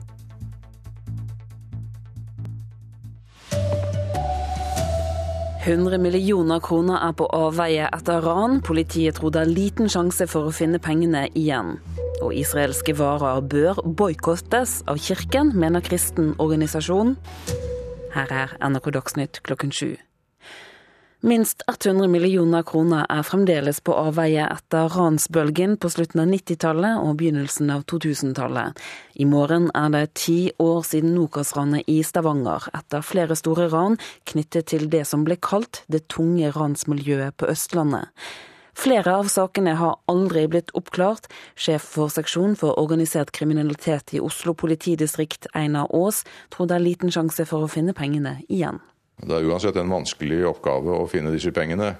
«100 millioner kroner er på avveie etter ran. Politiet tror det er liten sjanse for å finne pengene igjen. Og israelske varer bør boikottes av kirken, mener kristen organisasjon. Her er NRK Dagsnytt klokken sju. Minst 100 millioner kroner er fremdeles på avveie etter ransbølgen på slutten av 90-tallet og begynnelsen av 2000-tallet. I morgen er det ti år siden Nokas-ranet i Stavanger, etter flere store ran knyttet til det som ble kalt det tunge ransmiljøet på Østlandet. Flere av sakene har aldri blitt oppklart. Sjef for seksjon for organisert kriminalitet i Oslo politidistrikt, Einar Aas, tror det er liten sjanse for å finne pengene igjen. Det er uansett en vanskelig oppgave å finne disse pengene.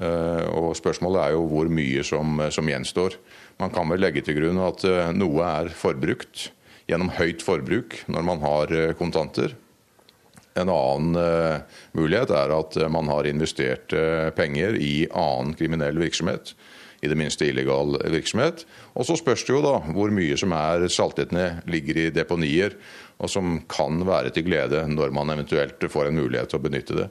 Eh, og Spørsmålet er jo hvor mye som, som gjenstår. Man kan vel legge til grunn at eh, noe er forbrukt gjennom høyt forbruk når man har eh, kontanter. En annen mulighet er at man har investert penger i annen kriminell virksomhet. I det minste illegal virksomhet. Og så spørs det jo da hvor mye som er saltet ned, ligger i deponier og som kan være til glede når man eventuelt får en mulighet til å benytte det.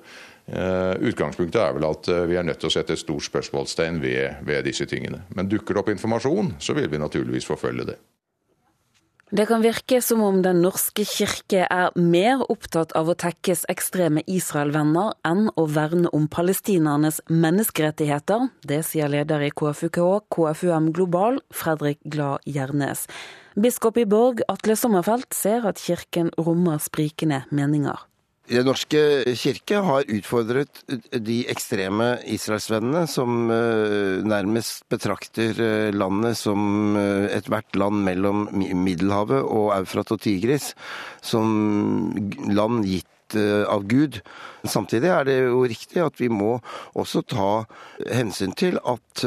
Eh, utgangspunktet er vel at eh, vi er nødt til å sette et stort spørsmålstegn ved, ved disse tingene. Men dukker det opp informasjon, så vil vi naturligvis forfølge det. Det kan virke som om Den norske kirke er mer opptatt av å tekkes ekstreme Israel-venner enn å verne om palestinernes menneskerettigheter. Det sier leder i KFUK, KFUM Global, Fredrik Glad Gjernes. Biskop i Borg, Atle Sommerfelt, ser at kirken rommer sprikende meninger. Den norske kirke har utfordret de ekstreme israelsvennene som eh, nærmest betrakter eh, landet som eh, ethvert land mellom Middelhavet og Eufrat og Tigris, som land gitt av Gud. Samtidig er det jo riktig at vi må også ta hensyn til at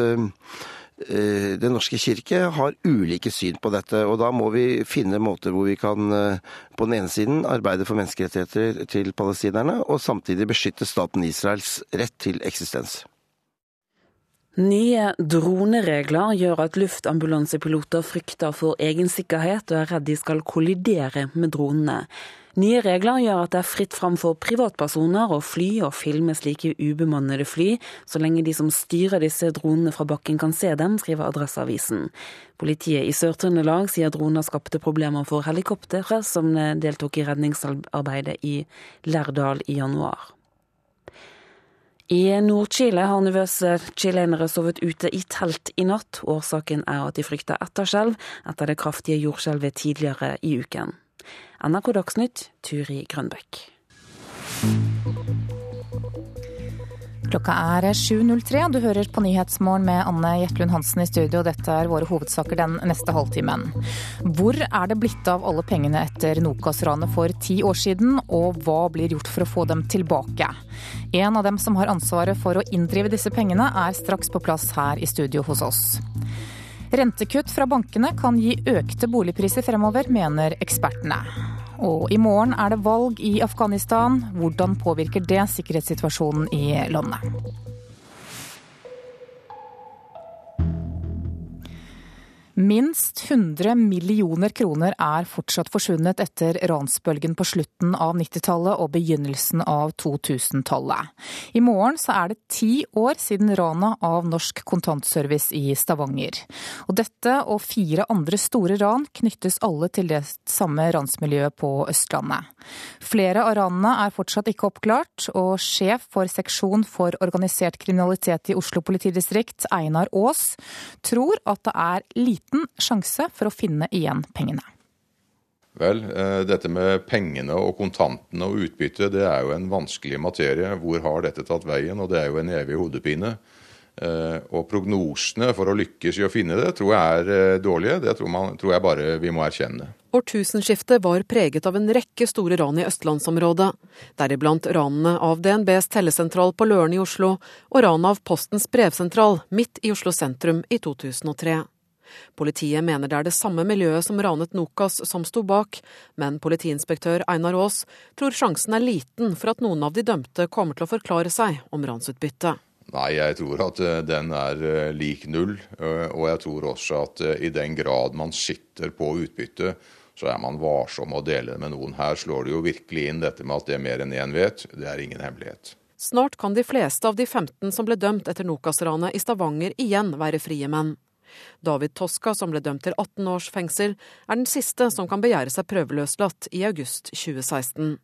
Den norske kirke har ulike syn på dette. og Da må vi finne måter hvor vi kan eh, på den ene siden arbeide for menneskerettigheter til palestinerne, og samtidig beskytte staten Israels rett til eksistens. Nye droneregler gjør at luftambulansepiloter frykter for egen sikkerhet og er redd de skal kollidere med dronene. Nye regler gjør at det er fritt fram for privatpersoner å fly og filme slike ubemannede fly, så lenge de som styrer disse dronene fra bakken kan se dem, skriver Adresseavisen. Politiet i Sør-Trøndelag sier droner skapte problemer for helikoptre som deltok i redningsarbeidet i Lærdal i januar. I Nord-Chile har nervøse chilenere sovet ute i telt i natt. Årsaken er at de frykter etterskjelv etter det kraftige jordskjelvet tidligere i uken. NRK Dagsnytt, Turi Grønbekk. Klokka er 7.03. Du hører på Nyhetsmorgen med Anne Jetlund Hansen i studio. Dette er våre hovedsaker den neste halvtimen. Hvor er det blitt av alle pengene etter Nokas-ranet for ti år siden, og hva blir gjort for å få dem tilbake? En av dem som har ansvaret for å inndrive disse pengene, er straks på plass her i studio hos oss. Rentekutt fra bankene kan gi økte boligpriser fremover, mener ekspertene. Og i morgen er det valg i Afghanistan. Hvordan påvirker det sikkerhetssituasjonen i landet? Minst 100 millioner kroner er fortsatt forsvunnet etter ransbølgen på slutten av 90-tallet og begynnelsen av 2000-tallet. I morgen så er det ti år siden rana av Norsk Kontantservice i Stavanger. Og dette og fire andre store ran knyttes alle til det samme ransmiljøet på Østlandet. Flere av ranene er fortsatt ikke oppklart, og sjef for seksjon for organisert kriminalitet i Oslo politidistrikt, Einar Aas, tror at det er lite liten sjanse for å finne igjen pengene. Vel, eh, dette med pengene og kontantene og utbytte, det er jo en vanskelig materie. Hvor har dette tatt veien? Og det er jo en evig hodepine. Eh, og prognosene for å lykkes i å finne det, tror jeg er eh, dårlige. Det tror, man, tror jeg bare vi må erkjenne. Årtusenskiftet var preget av en rekke store ran i østlandsområdet, deriblant ranene av DNBs tellesentral på Løren i Oslo og ranet av Postens brevsentral midt i Oslo sentrum i 2003. Politiet mener det er det samme miljøet som ranet Nokas som sto bak, men politiinspektør Einar Aas tror sjansen er liten for at noen av de dømte kommer til å forklare seg om ransutbyttet. Nei, jeg tror at eh, den er eh, lik null. Eh, og jeg tror også at i den grad man sitter på utbytte, så er man varsom å dele det med noen. Her slår det jo virkelig inn dette med at det mer enn én vet. Det er ingen hemmelighet. Snart kan de fleste av de 15 som ble dømt etter Nokas-ranet i Stavanger igjen være frie menn. David Toska, som ble dømt til 18 års fengsel, er den siste som kan begjære seg prøveløslatt i august 2016.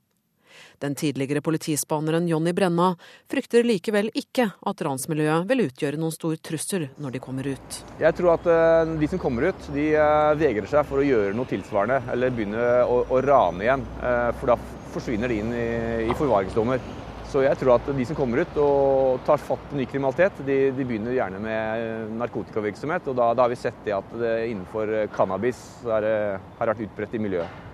Den tidligere politispaneren Jonny Brenna frykter likevel ikke at ransmiljøet vil utgjøre noen stor trussel når de kommer ut. Jeg tror at eh, de som kommer ut, de eh, vegrer seg for å gjøre noe tilsvarende eller begynne å, å rane igjen. Eh, for da forsvinner de inn i, i forvaringsdommer. Så jeg tror at de som kommer ut og tar fatt i ny kriminalitet, de, de begynner gjerne med narkotikavirksomhet. Og da, da, har vi sett det at det innenfor cannabis er, har vært utbredt i miljøet.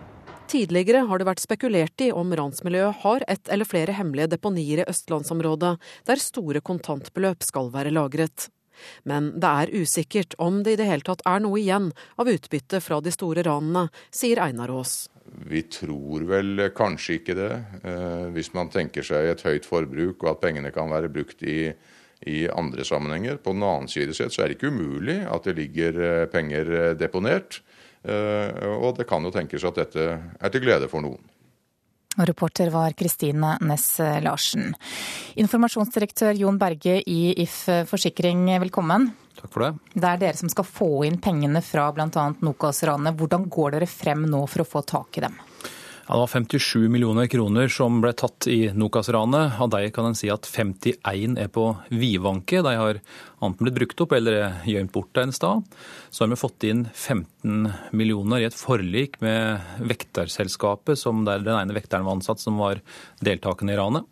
Tidligere har det vært spekulert i om ransmiljøet har et eller flere hemmelige deponier i østlandsområdet, der store kontantbeløp skal være lagret. Men det er usikkert om det i det hele tatt er noe igjen av utbytte fra de store ranene, sier Einar Aas. Vi tror vel kanskje ikke det, eh, hvis man tenker seg et høyt forbruk og at pengene kan være brukt i, i andre sammenhenger. På den annen side sett så er det ikke umulig at det ligger eh, penger eh, deponert. Og det kan jo tenkes at dette er til glede for noen. Og reporter var Kristine Næss Larsen. Informasjonsdirektør Jon Berge i If Forsikring, velkommen. Takk for det. Det er dere som skal få inn pengene fra bl.a. Nokas-ranet. Hvordan går dere frem nå for å få tak i dem? Ja, det var 57 millioner kroner som ble tatt i Nokas-ranet. Av deg kan en si at 51 er på vidvanke. De har enten blitt brukt opp eller er gjemt bort en sted. Så har vi fått inn 15 millioner i et forlik med vekterselskapet, som der den ene vekteren var ansatt, som var deltakende i ranet.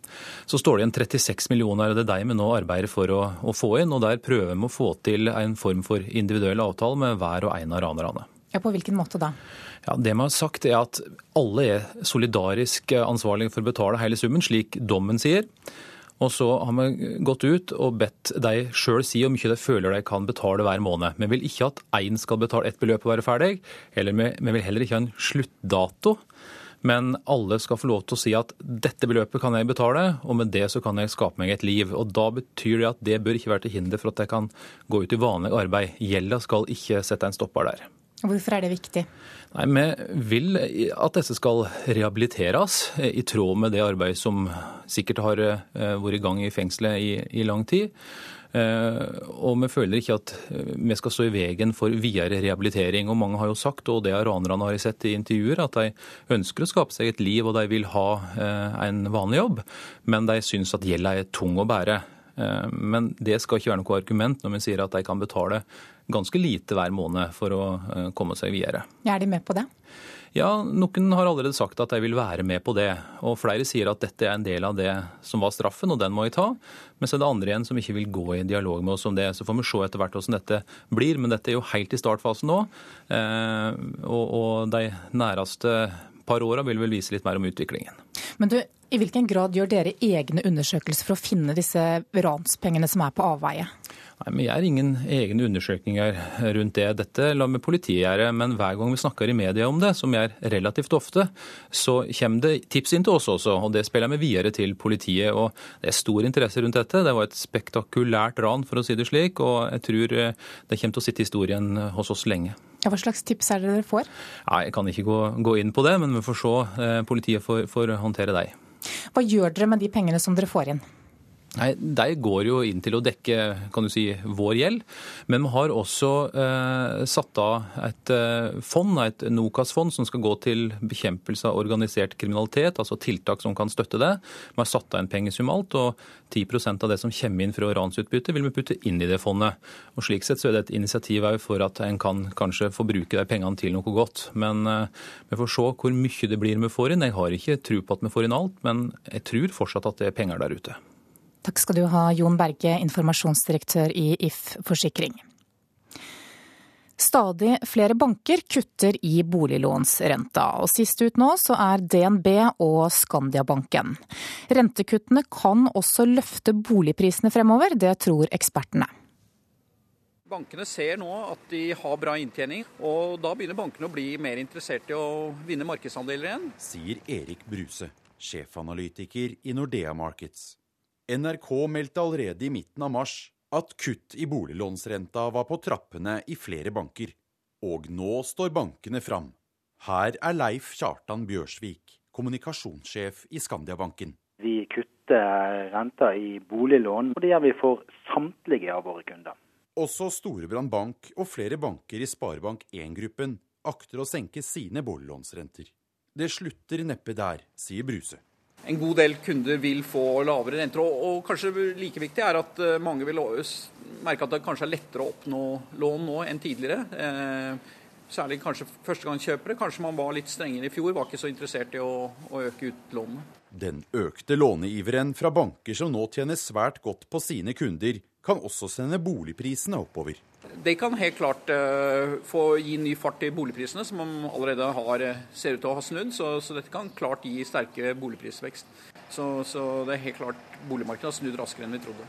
Så står det igjen 36 millioner, og det er de vi nå arbeider for å, å få inn. Og der prøver vi å få til en form for individuell avtale med hver og en av ranerne. Ja, På hvilken måte da? Ja, Det man har sagt er at alle er solidarisk ansvarlige for å betale hele summen, slik dommen sier. Og så har vi gått ut og bedt de sjøl si hvor mye de føler de kan betale hver måned. Vi vil ikke at én skal betale ett beløp og være ferdig, eller vi, vil heller ikke ha en sluttdato. Men alle skal få lov til å si at dette beløpet kan jeg betale, og med det så kan jeg skape meg et liv. Og Da betyr det at det bør ikke være til hinder for at jeg kan gå ut i vanlig arbeid. Gjelda skal ikke sette en stopper der. Hvorfor er det viktig? Nei, Vi vil at disse skal rehabiliteres i tråd med det arbeidet som sikkert har eh, vært i gang i fengselet i, i lang tid. Eh, og vi føler ikke at eh, vi skal stå i veien for videre rehabilitering. Og mange har jo sagt, og det ranerne har sett i intervjuer, at de ønsker å skape seg et liv og de vil ha en vanlig jobb, men de syns at gjelda er tung å bære. Men det skal ikke være noe argument når vi sier at de kan betale ganske lite hver måned for å eh, komme seg videre. Er de med på det? Ja, Noen har allerede sagt at de vil være med på det. Og flere sier at dette er en del av det som var straffen, og den må jeg ta. Men så er det andre igjen som ikke vil gå i dialog med oss om det. Så får vi se etter hvert hvordan dette blir. Men dette er jo helt i startfasen nå. Eh, og de næreste par åra vil vel vise litt mer om utviklingen. Men du, i hvilken grad gjør dere egne undersøkelser for å finne disse ranspengene som er på avveie? Nei, Vi gjør ingen egne undersøkelser rundt det. Dette lar vi politiet gjøre. Men hver gang vi snakker i media om det, som gjør relativt ofte, så kommer det tips inn til oss også. Og det spiller vi videre til politiet. Og det er stor interesse rundt dette. Det var et spektakulært ran, for å si det slik. Og jeg tror det kommer til å sitte i historien hos oss lenge. Ja, hva slags tips er det dere får? Nei, Jeg kan ikke gå, gå inn på det, men vi får se. Eh, politiet får, får håndtere deg. Hva gjør dere med de pengene som dere får inn? Nei, De går jo inn til å dekke kan du si, vår gjeld, men vi har også eh, satt av et eh, fond, et Nokas-fond, som skal gå til bekjempelse av organisert kriminalitet, altså tiltak som kan støtte det. Vi har satt av en pengesum alt, og 10% av det som kommer inn fra ransutbytte, vil vi putte inn i det fondet. Og Slik sett så er det et initiativ for at en kan kanskje få bruke de pengene til noe godt. Men eh, vi får se hvor mye det blir vi får inn. Jeg har ikke tro på at vi får inn alt, men jeg tror fortsatt at det er penger der ute. Takk skal du ha, Jon Berge, informasjonsdirektør i If Forsikring. Stadig flere banker kutter i boliglånsrenta, og sist ut nå så er DNB og Skandiabanken. Rentekuttene kan også løfte boligprisene fremover, det tror ekspertene. Bankene ser nå at de har bra inntjening, og da begynner bankene å bli mer interessert i å vinne markedsandeler igjen. Sier Erik Bruse, sjefanalytiker i Nordea Markets. NRK meldte allerede i midten av mars at kutt i boliglånsrenta var på trappene i flere banker. Og nå står bankene fram. Her er Leif Kjartan Bjørsvik, kommunikasjonssjef i Skandiabanken. Vi kutter renta i boliglån, og det gjør vi for samtlige av våre kunder. Også Storebrand Bank og flere banker i Sparebank1-gruppen akter å senke sine boliglånsrenter. Det slutter neppe der, sier Bruse en god del kunder vil få lavere renter. Og, og, kanskje like viktig er at eh, mange vil merke at det kanskje er lettere å oppnå lån nå enn tidligere. Eh, særlig kanskje førstegangskjøpere. Kanskje man var litt strengere i fjor, var ikke så interessert i å, å øke utlånene. Den økte låneiveren fra banker som nå tjener svært godt på sine kunder, kan også sende boligprisene oppover. Det kan helt klart uh, få gi ny fart i boligprisene, som allerede har, eh, ser ut til å ha snudd. Så, så dette kan klart gi sterke boligprisvekst. Så, så, det er helt klart boligmarkedet har snudd raskere enn vi trodde.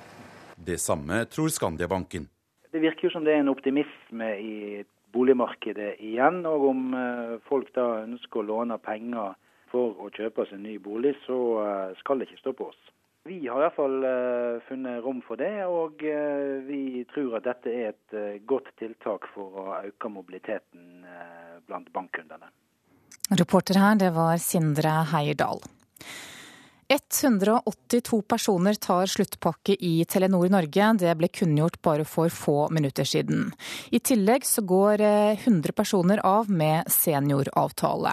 Det samme tror Skandiabanken. Det virker jo som det er en optimisme i boligmarkedet igjen. Og om uh, folk da ønsker å låne penger for å kjøpe seg en ny bolig, så uh, skal det ikke stå på oss. Vi har i hvert fall uh, funnet rom for det, og uh, vi tror at dette er et uh, godt tiltak for å øke mobiliteten blant bankkundene. Reporter her, det var Sindre Heierdal. 182 personer tar sluttpakke i Telenor Norge. Det ble kunngjort bare for få minutter siden. I tillegg så går 100 eh, personer av med senioravtale.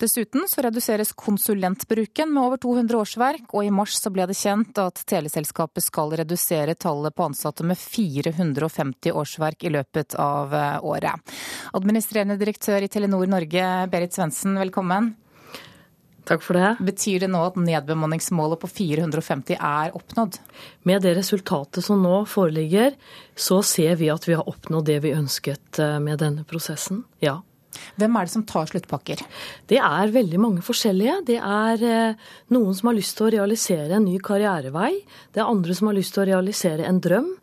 Dessuten så reduseres konsulentbruken med over 200 årsverk, og i mars så ble det kjent at teleselskapet skal redusere tallet på ansatte med 450 årsverk i løpet av eh, året. Administrerende direktør i Telenor Norge, Berit Svendsen, velkommen. Takk for det. Betyr det nå at nedbemanningsmålet på 450 er oppnådd? Med det resultatet som nå foreligger, så ser vi at vi har oppnådd det vi ønsket eh, med denne prosessen. Ja. Hvem er det som tar sluttpakker? Det er veldig mange forskjellige. Det er eh, noen som har lyst til å realisere en ny karrierevei. Det er andre som har lyst til å realisere en drøm.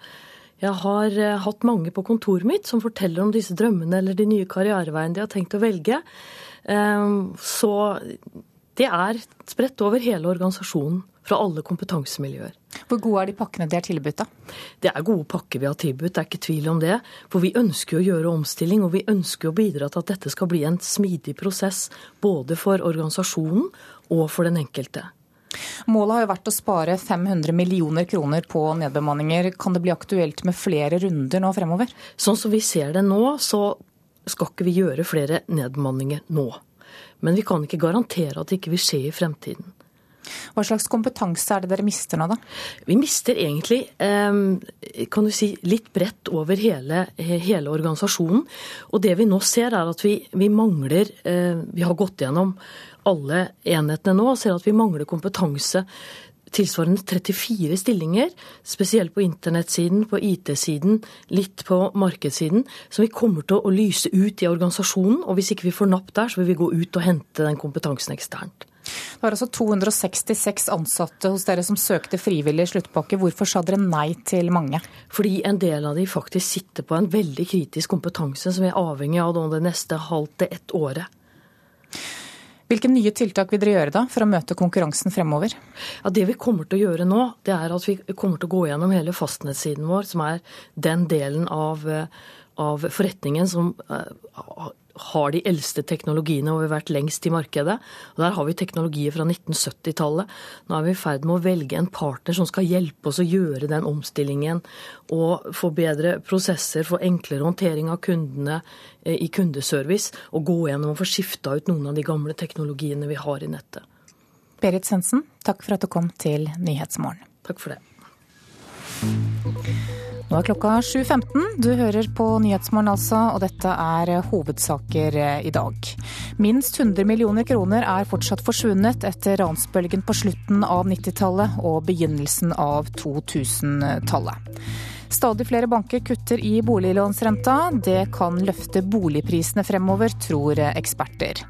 Jeg har eh, hatt mange på kontoret mitt som forteller om disse drømmene eller de nye karriereveiene de har tenkt å velge. Så det er spredt over hele organisasjonen, fra alle kompetansemiljøer. Hvor gode er de pakkene de har tilbudt, da? Det er gode pakker vi har tilbudt, det er ikke tvil om det. For vi ønsker å gjøre omstilling, og vi ønsker å bidra til at dette skal bli en smidig prosess. Både for organisasjonen og for den enkelte. Målet har jo vært å spare 500 millioner kroner på nedbemanninger. Kan det bli aktuelt med flere runder nå fremover? Sånn som vi ser det nå, så skal ikke vi gjøre flere nedbemanninger nå. Men vi kan ikke garantere at det ikke vil skje i fremtiden. Hva slags kompetanse er det dere mister nå, da? Vi mister egentlig ehm, kan du si, litt bredt over hele, hele organisasjonen. Og det vi nå ser, er at vi, vi mangler eh, Vi har gått gjennom alle enhetene nå og ser at vi mangler kompetanse tilsvarende 34 stillinger, spesielt på internettsiden, på IT-siden, litt på markedssiden, som vi kommer til å lyse ut i organisasjonen. Og hvis ikke vi får napp der, så vil vi gå ut og hente den kompetansen eksternt. Det var altså 266 ansatte hos dere som søkte frivillig sluttpakke. Hvorfor sa dere nei til mange? Fordi en del av de faktisk sitter på en veldig kritisk kompetanse som vi er avhengig av det neste halvt til ett året. Hvilke nye tiltak vil dere gjøre da for å møte konkurransen fremover? Ja, det vi kommer til å gjøre nå, det er at vi kommer til å gå gjennom hele fastnettsiden vår, som er den delen av, eh, av forretningen som eh, har de eldste teknologiene og vi har vært lengst i markedet. Og Der har vi teknologier fra 1970-tallet. Nå er vi i ferd med å velge en partner som skal hjelpe oss å gjøre den omstillingen og få bedre prosesser, få enklere håndtering av kundene eh, i kundeservice, og gå gjennom og få skifta ut noen av de gamle teknologiene vi har i nettet. Berit Svendsen, takk for at du kom til Nyhetsmorgen. Takk for det. Nå er klokka 7.15. Du hører på Nyhetsmorgen altså, og dette er hovedsaker i dag. Minst 100 millioner kroner er fortsatt forsvunnet etter ransbølgen på slutten av 90-tallet og begynnelsen av 2000-tallet. Stadig flere banker kutter i boliglånsrenta. Det kan løfte boligprisene fremover, tror eksperter.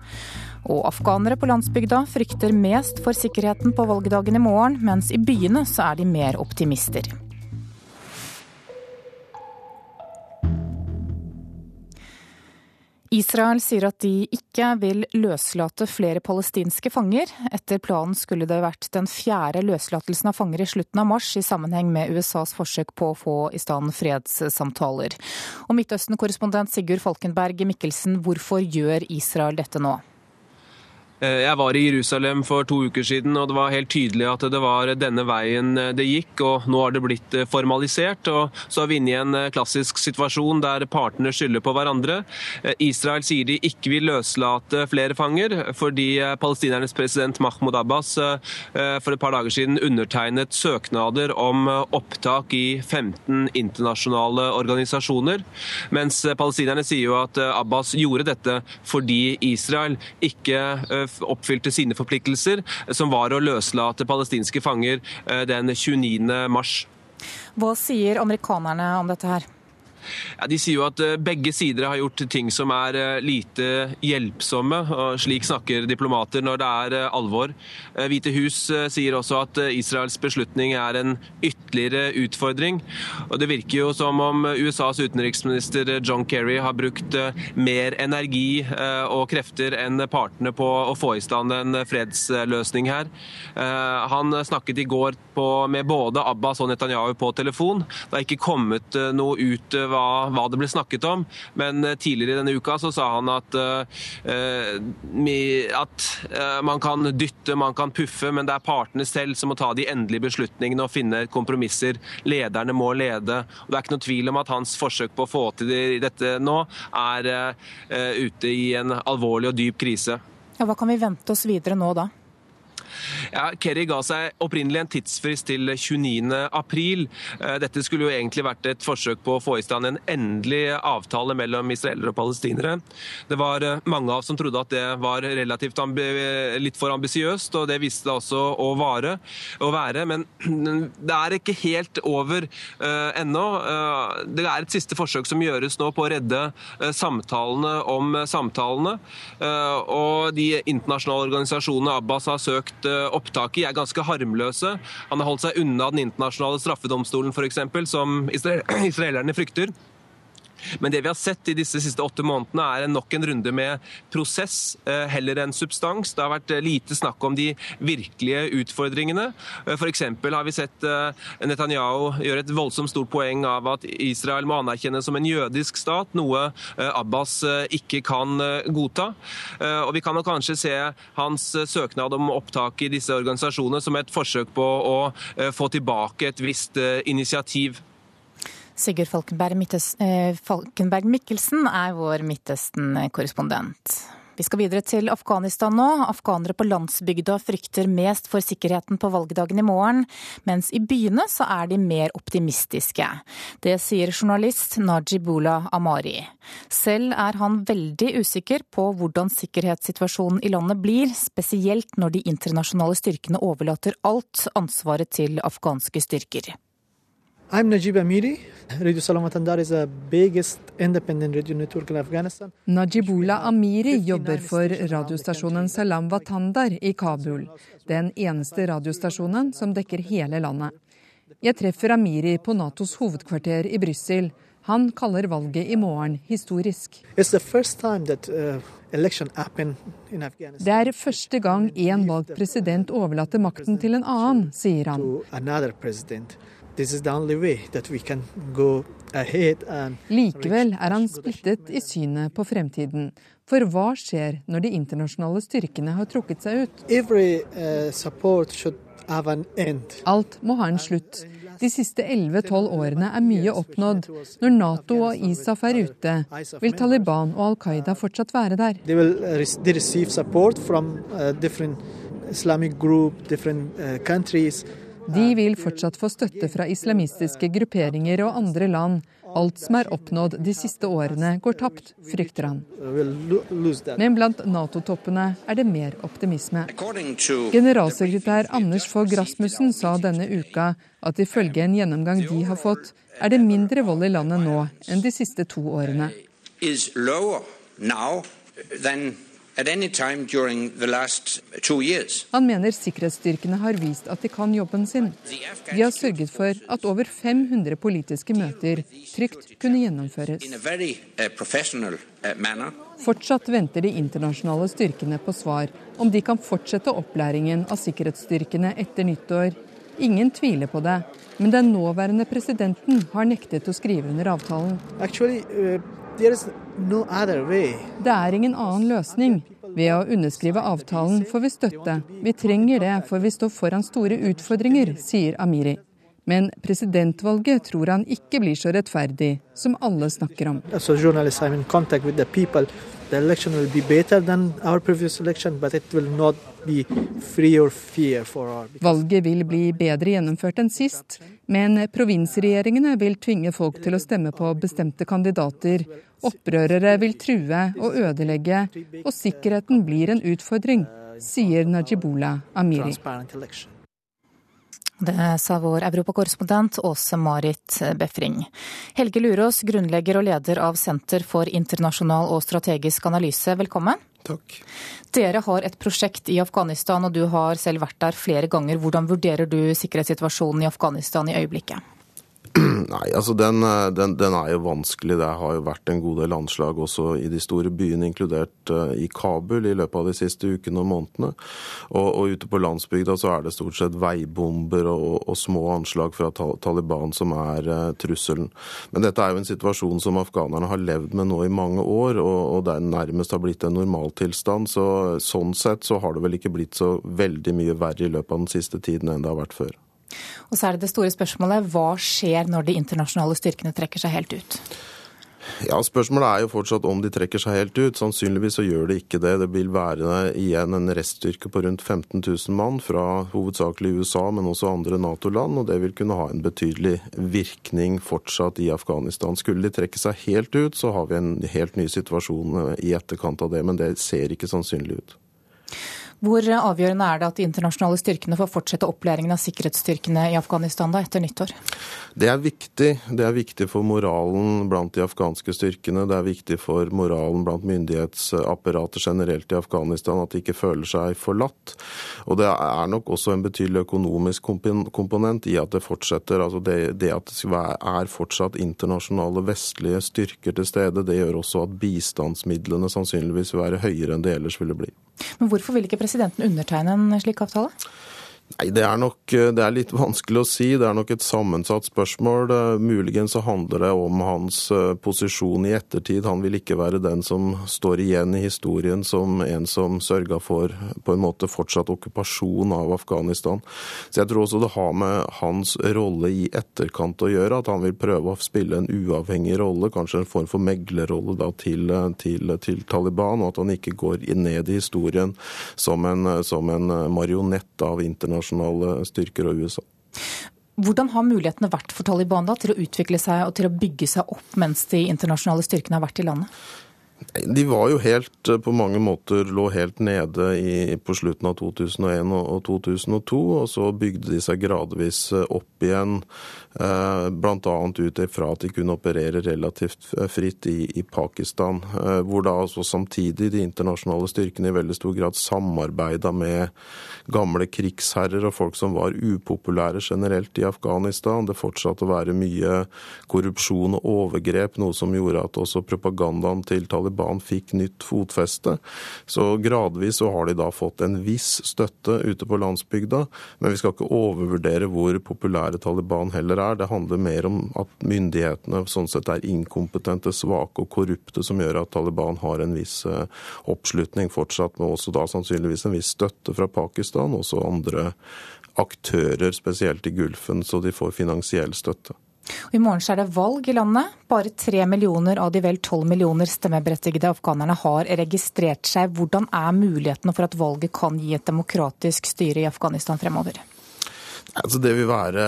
Og afghanere på landsbygda frykter mest for sikkerheten på valgdagen i morgen, mens i byene så er de mer optimister. Israel sier at de ikke vil løslate flere palestinske fanger. Etter planen skulle det vært den fjerde løslatelsen av fanger i slutten av mars, i sammenheng med USAs forsøk på å få i stand fredssamtaler. Og Midtøsten-korrespondent Sigurd Falkenberg Mikkelsen, hvorfor gjør Israel dette nå? Eh, jeg var i Jerusalem for to uker siden, og det var helt tydelig at det var denne veien eh, det gikk. og Nå har det blitt eh, formalisert. og Så er vi inne i en klassisk situasjon der partene skylder på hverandre. Israel sier de ikke vil løslate flere fanger, fordi palestinernes president Mahmoud Abbas for et par dager siden undertegnet søknader om opptak i 15 internasjonale organisasjoner. Mens palestinerne sier jo at Abbas gjorde dette fordi Israel ikke oppfylte sine forpliktelser, som var å løslate palestinske fanger eh, den 29. mars. Hva sier amerikanerne om dette her? Ja, de sier jo at eh, begge sider har gjort ting som er eh, lite hjelpsomme. og Slik snakker diplomater når det er eh, alvor. Hvite hus sier også at Israels beslutning er en ytterligere utfordring. Og Det virker jo som om USAs utenriksminister John Kerry har brukt mer energi og krefter enn partene på å få i stand en fredsløsning her. Han snakket i går på, med både Abbas og Netanyahu på telefon. Det har ikke kommet noe ut hva, hva, det ble snakket om, men eh, tidligere denne uka så sa han at, uh, at man kan dytte, man kan puffe, men det er partene selv som må ta de endelige beslutningene og finne kompromisser. Lederne må lede. og Det er ikke noe tvil om at hans forsøk på å få til dette nå er uh, ute i en alvorlig og dyp krise. Ja, hva kan vi vente oss videre nå da? Ja, Kerry ga seg opprinnelig en tidsfrist til 29. april. Eh, dette skulle jo egentlig vært et forsøk på å få i stand en endelig avtale mellom israelere og palestinere. Det var eh, mange av som trodde at det var relativt litt for ambisiøst, og det viste det også å, vare, å, være. Men det er ikke helt over uh, ennå. Uh, det er et siste forsøk som gjøres nå på å redde uh, samtalene om samtalene. og de internasjonale organisasjonene Abbas har søkt opptak i, er ganske harmløse. Han har holdt seg unna Den internasjonale straffedomstolen, f.eks., som israelerne frykter. Men det vi har sett i disse siste åtte månedene, er nok en runde med prosess eh, heller enn substans. Det har vært eh, lite snakk om de virkelige utfordringene. Eh, F.eks. har vi sett Netanyahu gjøre et voldsomt stort poeng av at Israel må anerkjennes som en jødisk stat, noe Abbas ikke kan godta. Og Vi kan kanskje se hans søknad om opptak i disse organisasjonene som et forsøk på å få tilbake et visst initiativ. Sigurd Falkenberg, eh, Falkenberg Mikkelsen er vår Midtøsten-korrespondent. Vi skal videre til Afghanistan nå. Afghanere på landsbygda frykter mest for sikkerheten på valgdagen i morgen, mens i byene så er de mer optimistiske. Det sier journalist Najibullah Amari. Selv er han veldig usikker på hvordan sikkerhetssituasjonen i landet blir, spesielt når de internasjonale styrkene overlater alt ansvaret til afghanske styrker. I'm Najib Amiri. Radio Salamatandar is the biggest independent radio network in Afghanistan. Najibullah Amiri jobber for radiostasjonen Salam Watandar i Kabul. Den eneste radiostasjonen som dekker hele landet. Jeg treffer Amiri på Natos hovedkvarter i Brussel. Han kaller valget i morgen historisk. That, uh, det er første gang en valgt president overlater makten til en annen, sier han. Likevel er han splittet i synet på fremtiden. For hva skjer når de internasjonale styrkene har trukket seg ut? Uh, Alt må ha en slutt. De siste 11-12 årene er mye oppnådd. Når Nato og ISAF er ute, vil Taliban og Al Qaida fortsatt være der. Uh, Islamic group, different countries. De vil fortsatt få støtte fra islamistiske grupperinger og andre land. Alt som er oppnådd de siste årene, går tapt, frykter han. Men blant Nato-toppene er det mer optimisme. Generalsekretær Anders Fogh Rasmussen sa denne uka at ifølge en gjennomgang de har fått, er det mindre vold i landet nå enn de siste to årene. Han mener sikkerhetsstyrkene har vist at de kan jobben sin. De har sørget for at over 500 politiske møter trygt kunne gjennomføres. Uh, uh, Fortsatt venter de internasjonale styrkene på svar om de kan fortsette opplæringen av sikkerhetsstyrkene etter nyttår. Ingen tviler på det, men den nåværende presidenten har nektet å skrive under avtalen. Actually, uh... Det er ingen annen løsning. Ved å underskrive avtalen får vi støtte. Vi trenger det, for vi står foran store utfordringer, sier Amiri. Men presidentvalget tror han ikke blir så rettferdig som alle snakker om. The election will be better than our previous election, but it will not be free or fair for our... Valget vil bli bedre gjennomført enn sist, men provinsregjeringene vil tvinge folk til å stemme på bestemte kandidater. Opprørere vil true og ødelegge, og sikkerheten blir en utfordring, sier Najibullah Amiri. Det sa vår europakorrespondent Åse Marit Befring. Helge Lurås, grunnlegger og leder av Senter for internasjonal og strategisk analyse, velkommen. Takk. Dere har et prosjekt i Afghanistan, og du har selv vært der flere ganger. Hvordan vurderer du sikkerhetssituasjonen i Afghanistan i øyeblikket? Nei, altså den, eh, den, den, er jo vanskelig. Det har jo vært en god del anslag også i de store byene, inkludert uh, i Kabul, i løpet av de siste ukene og månedene. Og, og ute på landsbygda så er det stort sett veibomber og, og små anslag fra Taliban som er uh, trusselen. Men dette er jo en situasjon som afghanerne har levd med nå i mange år, og, og det nærmest har blitt en normaltilstand. Så sånn sett så har det vel ikke blitt så veldig mye verre i løpet av den siste tiden enn det har vært før. Og så er det det store spørsmålet, hva skjer når de internasjonale styrkene trekker seg helt ut? Ja, Spørsmålet er jo fortsatt om de trekker seg helt ut. Sannsynligvis så gjør de ikke det. Det vil være igjen en reststyrke på rundt 15 000 mann fra hovedsakelig USA, men også andre Nato-land. Og det vil kunne ha en betydelig virkning fortsatt i Afghanistan. Skulle de trekke seg helt ut, så har vi en helt ny situasjon i etterkant av det. Men det ser ikke sannsynlig ut. Hvor avgjørende er det at de internasjonale styrkene får fortsette opplæringen av sikkerhetsstyrkene i Afghanistan da, etter nyttår? Det er viktig. Det er viktig for moralen blant de afghanske styrkene. Det er viktig for moralen blant myndighetsapparatet generelt i Afghanistan at de ikke føler seg forlatt. Og det er nok også en betydelig økonomisk komponent i at det fortsetter. Altså det, det at det er fortsatt internasjonale vestlige styrker til stede, det gjør også at bistandsmidlene sannsynligvis vil være høyere enn det ellers ville bli. Men hvorfor vil ikke presidenten undertegne en slik avtale? Nei, Det er nok det er litt vanskelig å si. Det er nok et sammensatt spørsmål. Muligens så handler det om hans eh, posisjon i ettertid. Han vil ikke være den som står igjen i historien som en som sørga for på en måte fortsatt okkupasjon av Afghanistan. Så jeg tror også det har med hans rolle i etterkant å gjøre, at han vil prøve å spille en uavhengig rolle, kanskje en form for meglerrolle da til, til, til Taliban, og at han ikke går ned i historien som en, som en marionett av internasjonale internasjonale styrker og USA. Hvordan har mulighetene vært for Taliban da, til å utvikle seg og til å bygge seg opp mens de internasjonale styrkene har vært i landet? De var jo helt, på mange måter lå helt nede i, på slutten av 2001 og 2002, og så bygde de seg gradvis opp igjen Eh, Bl.a. ut ifra at de kunne operere relativt eh, fritt i, i, Pakistan. Eh, hvor da altså samtidig de internasjonale styrkene i veldig stor grad samarbeida med gamle krigsherrer og folk som var upopulære generelt i Afghanistan. Det fortsatte å være mye korrupsjon og overgrep, noe som gjorde at også propagandaen til Taliban fikk nytt fotfeste. Så gradvis så har de da fått en viss støtte ute på landsbygda, men vi skal ikke overvurdere hvor populære Taliban heller er er. Det handler mer om at myndighetene sånn sett er inkompetente, svake og korrupte, som gjør at Taliban har en viss eh, oppslutning fortsatt, men også da sannsynligvis en viss støtte fra Pakistan, også andre aktører, spesielt i Gulfen, så de får finansiell støtte. I morgen er det valg i landet. Bare tre millioner av de vel tolv millioner stemmeberettigede afghanerne har registrert seg. Hvordan er mulighetene for at valget kan gi et demokratisk styre i Afghanistan fremover? Altså det vil være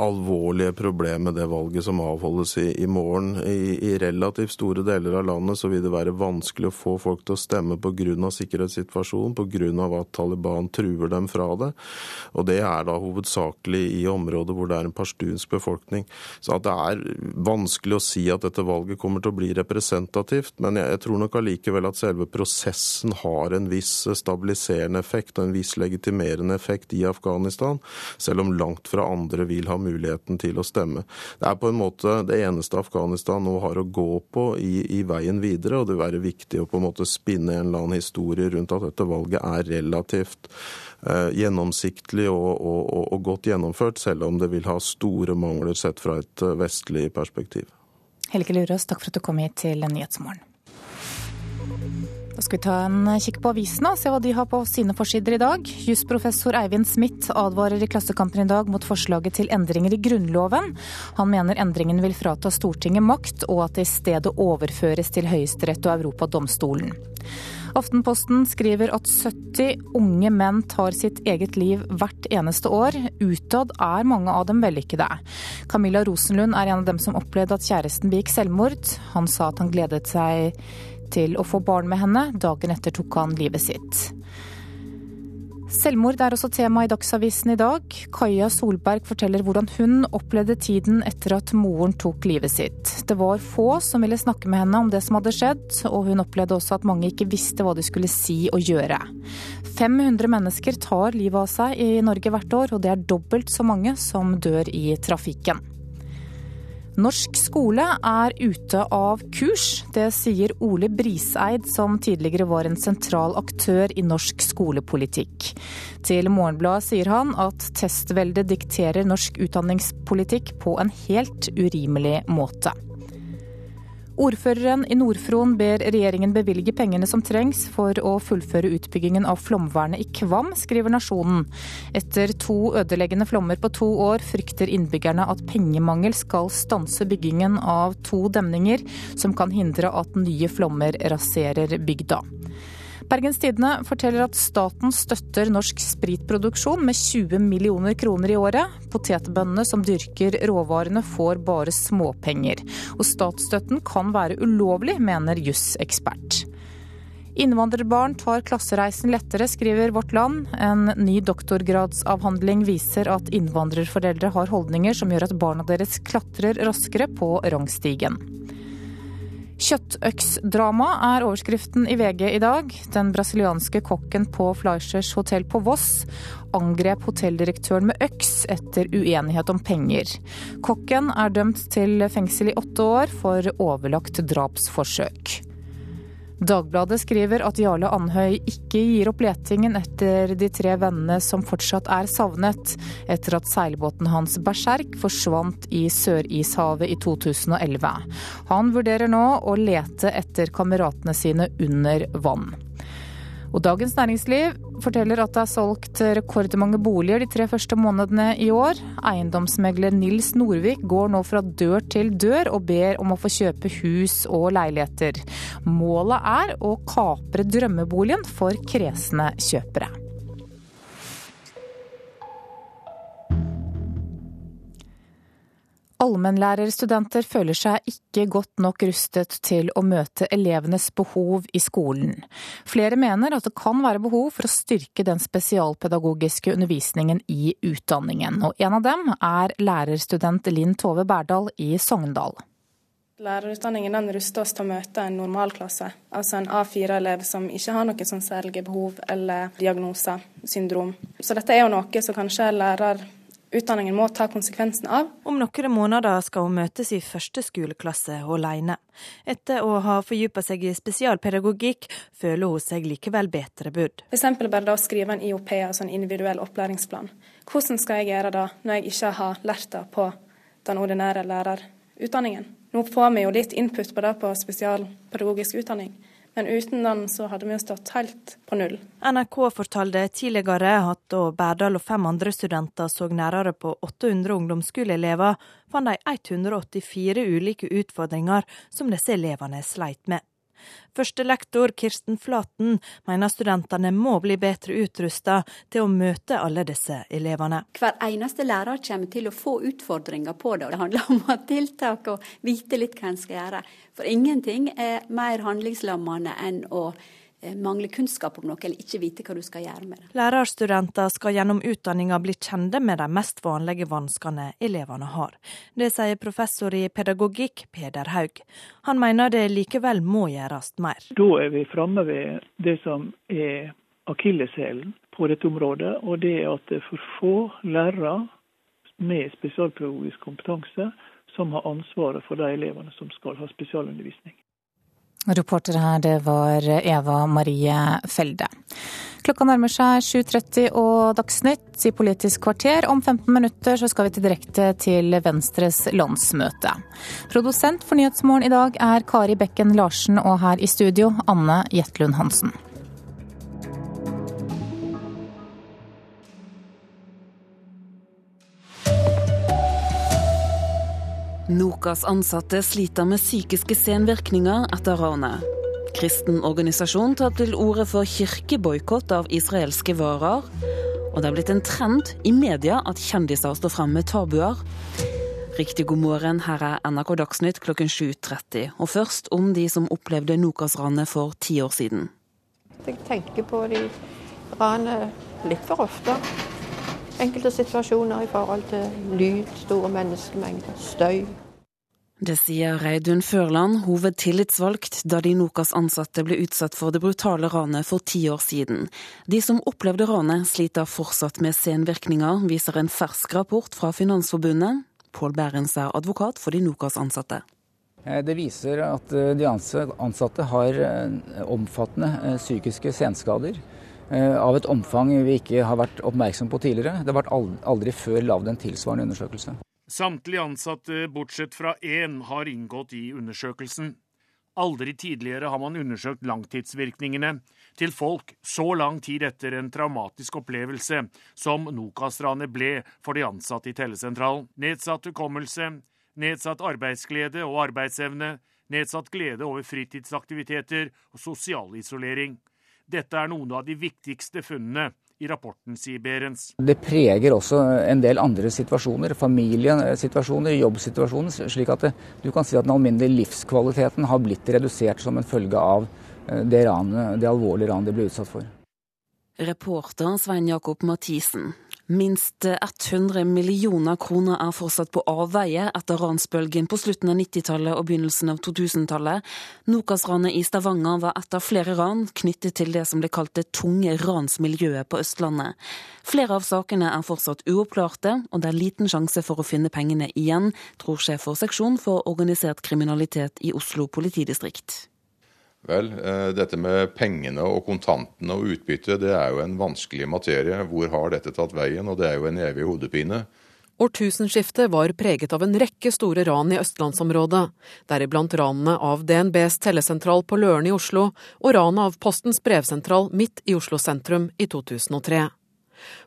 alvorlige problemer med det valget som avholdes i, i morgen. I, I, relativt store deler av landet så vil det være vanskelig å få folk til å stemme pga. sikkerhetssituasjonen, pga. at Taliban truer dem fra det. Og det er da hovedsakelig i områder hvor det er en pashtunsk befolkning. Så det er vanskelig å si at dette valget kommer til å bli representativt. Men jeg, jeg tror nok allikevel at selve prosessen har en viss stabiliserende effekt og en viss legitimerende effekt i Afghanistan. Selv om som langt fra andre vil ha muligheten til å stemme. Det er på en måte det eneste Afghanistan nå har å gå på i, i veien videre, og det vil være viktig å på en måte spinne en eller annen historie rundt at dette valget er relativt eh, gjennomsiktlig og, og, og, og godt gjennomført, selv om det vil ha store mangler sett fra et eh, vestlig perspektiv. Helge Lurås, takk for at du kom hit til Nyhetsmorgen. Da skal vi ta en kikk på avisene og se hva de har på sine forsider i dag. Jusprofessor Eivind Smith advarer i Klassekampen i dag mot forslaget til endringer i Grunnloven. Han mener endringen vil frata Stortinget makt, og at det i stedet overføres til Høyesterett og Europadomstolen. Aftenposten skriver at 70 unge menn tar sitt eget liv hvert eneste år. Utad er mange av dem vellykkede. Camilla Rosenlund er en av dem som opplevde at kjæresten begikk selvmord. Han sa at han gledet seg til å få barn med henne. Dagen etter tok han livet sitt. Selvmord er også tema i Dagsavisen i dag. Kaja Solberg forteller hvordan hun opplevde tiden etter at moren tok livet sitt. Det var få som ville snakke med henne om det som hadde skjedd, og hun opplevde også at mange ikke visste hva de skulle si og gjøre. 500 mennesker tar livet av seg i Norge hvert år, og det er dobbelt så mange som dør i trafikken. Norsk skole er ute av kurs. Det sier Ole Briseid, som tidligere var en sentral aktør i norsk skolepolitikk. Til Morgenbladet sier han at testveldet dikterer norsk utdanningspolitikk på en helt urimelig måte. Ordføreren i Nord-Fron ber regjeringen bevilge pengene som trengs for å fullføre utbyggingen av flomvernet i Kvam, skriver Nasjonen. Etter to ødeleggende flommer på to år frykter innbyggerne at pengemangel skal stanse byggingen av to demninger, som kan hindre at nye flommer raserer bygda. Bergens Tidende forteller at staten støtter norsk spritproduksjon med 20 millioner kroner i året. Potetbøndene som dyrker råvarene får bare småpenger. Og statsstøtten kan være ulovlig, mener jusekspert. Innvandrerbarn tar klassereisen lettere, skriver Vårt Land. En ny doktorgradsavhandling viser at innvandrerforeldre har holdninger som gjør at barna deres klatrer raskere på rangstigen. Kjøttøksdrama er overskriften i VG i dag. Den brasilianske kokken på Fleischers hotell på Voss angrep hotelldirektøren med øks etter uenighet om penger. Kokken er dømt til fengsel i åtte år for overlagt drapsforsøk. Dagbladet skriver at Jarle Andhøy ikke gir opp letingen etter de tre vennene som fortsatt er savnet, etter at seilbåten hans Berserk forsvant i Sørishavet i 2011. Han vurderer nå å lete etter kameratene sine under vann. Og Dagens Næringsliv forteller at det er solgt rekordmange boliger de tre første månedene i år. Eiendomsmegler Nils Norvik går nå fra dør til dør og ber om å få kjøpe hus og leiligheter. Målet er å kapre drømmeboligen for kresne kjøpere. Allmennlærerstudenter føler seg ikke godt nok rustet til å møte elevenes behov i skolen. Flere mener at det kan være behov for å styrke den spesialpedagogiske undervisningen i utdanningen, og en av dem er lærerstudent Linn Tove Berdal i Sogndal. Lærerutdanningen den ruster oss til å møte en normalklasse, altså en A4-elev som ikke har noen sånn særlige behov eller diagnoser, syndrom. Så dette er jo noe som kanskje lærer utdanningen må ta konsekvensen av. Om noen måneder skal hun møtes i første skoleklasse alene. Etter å ha fordypa seg i spesialpedagogikk, føler hun seg likevel bedre budd. F.eks. bare da å skrive en IOP, altså en individuell opplæringsplan. Hvordan skal jeg gjøre det når jeg ikke har lært det på den ordinære lærerutdanningen? Nå får vi jo litt input på det på spesialpedagogisk utdanning. Men uten den så hadde vi jo stått helt på null. NRK fortalte tidligere at da Berdal og fem andre studenter så nærere på 800 ungdomsskoleelever, fant de 184 ulike utfordringer som disse elevene sleit med. Førstelektor Kirsten Flaten mener studentene må bli bedre utrusta til å møte alle disse elevene. Hver eneste lærer kommer til å få utfordringer på det. Det handler om å ha tiltak og vite litt hva en skal gjøre. For ingenting er mer handlingslammende enn å mangle kunnskap om noe eller ikke vite hva du skal gjøre med det. Lærerstudenter skal gjennom utdanninga bli kjente med de mest vanlige vanskene elevene har. Det sier professor i pedagogikk Peder Haug. Han mener det likevel må gjøres mer. Da er vi framme ved det som er akilleshælen på dette området, og det er at det er for få lærere med spesialpedagogisk kompetanse som har ansvaret for de elevene som skal ha spesialundervisning. Reporter her, det var Eva Marie Felde. Klokka nærmer seg 7.30 og Dagsnytt i Politisk kvarter. Om 15 minutter så skal vi til direkte til Venstres landsmøte. Produsent for Nyhetsmorgen i dag er Kari Bekken Larsen, og her i studio Anne Jetlund Hansen. Nokas ansatte sliter med psykiske senvirkninger etter ranet. Kristen organisasjon tar til orde for kirkeboikott av israelske varer. Og det er blitt en trend i media at kjendiser står frem med tabuer. Riktig god morgen, her er NRK Dagsnytt klokken 7.30. Og først om de som opplevde Nokas-ranet for ti år siden. Jeg tenker på de ranet litt for ofte enkelte situasjoner i forhold til lyd, store menneskemengder, støy. Det sier Reidun Førland, hovedtillitsvalgt da de Nokas ansatte ble utsatt for det brutale ranet for ti år siden. De som opplevde ranet sliter fortsatt med senvirkninger, viser en fersk rapport fra Finansforbundet. Pål Bærens er advokat for de Nokas ansatte. Eh, det viser at eh, de ansatte har eh, omfattende psykiske senskader. Eh, av et omfang vi ikke har vært oppmerksom på tidligere. Det har vært aldri før lagd en tilsvarende undersøkelse. Samtlige ansatte, bortsett fra én, har inngått i undersøkelsen. Aldri tidligere har man undersøkt langtidsvirkningene til folk så lang tid etter en traumatisk opplevelse som Nokas-ranet ble for de ansatte i tellesentralen. Nedsatt hukommelse, nedsatt arbeidsglede og arbeidsevne, nedsatt glede over fritidsaktiviteter og sosial isolering. Dette er noen av de viktigste funnene i rapporten, sier Berens. Det preger også en del andre situasjoner, familiesituasjoner, jobbsituasjoner. Slik at du kan si at den alminnelige livskvaliteten har blitt redusert som en følge av eh, det, ranet, det alvorlige ranet de ble utsatt for. Reporter Svein Jakob Mathisen. Minst 100 millioner kroner er fortsatt på avveie etter ransbølgen på slutten av 90-tallet og begynnelsen av 2000-tallet. Nokas-ranet i Stavanger var et av flere ran knyttet til det som ble kalt det tunge ransmiljøet på Østlandet. Flere av sakene er fortsatt uoppklarte, og det er liten sjanse for å finne pengene igjen, tror sjef for seksjon for organisert kriminalitet i Oslo politidistrikt. Vel, eh, dette med pengene og kontantene og utbytte, det er jo en vanskelig materie. Hvor har dette tatt veien? Og det er jo en evig hodepine. Årtusenskiftet var preget av en rekke store ran i østlandsområdet, deriblant ranene av DNBs tellesentral på Løren i Oslo og ranet av Postens brevsentral midt i Oslo sentrum i 2003.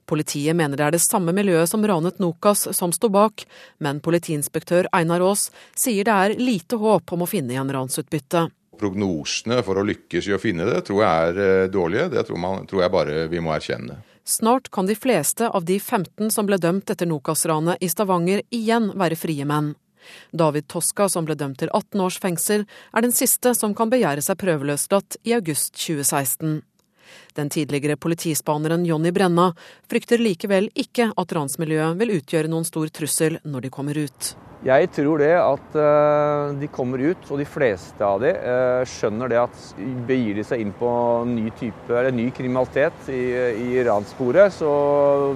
Politiet mener det er det samme miljøet som ranet Nokas som sto bak, men politiinspektør Einar Aas sier det er lite håp om å finne igjen ransutbyttet prognosene for å lykkes i å finne det, tror jeg er eh, dårlige. Det tror, man, tror jeg bare vi må erkjenne. Snart kan de fleste av de 15 som ble dømt etter Nokas-ranet i Stavanger, igjen være frie menn. David Toska, som ble dømt til 18 års fengsel, er den siste som kan begjære seg prøveløslatt i august 2016. Den tidligere politispaneren Jonny Brenna frykter likevel ikke at ransmiljøet vil utgjøre noen stor trussel når de kommer ut. Jeg tror det at uh, de kommer ut, og de fleste av de uh, skjønner det at begir de seg inn på ny type, eller ny kriminalitet i, i ranssporet, så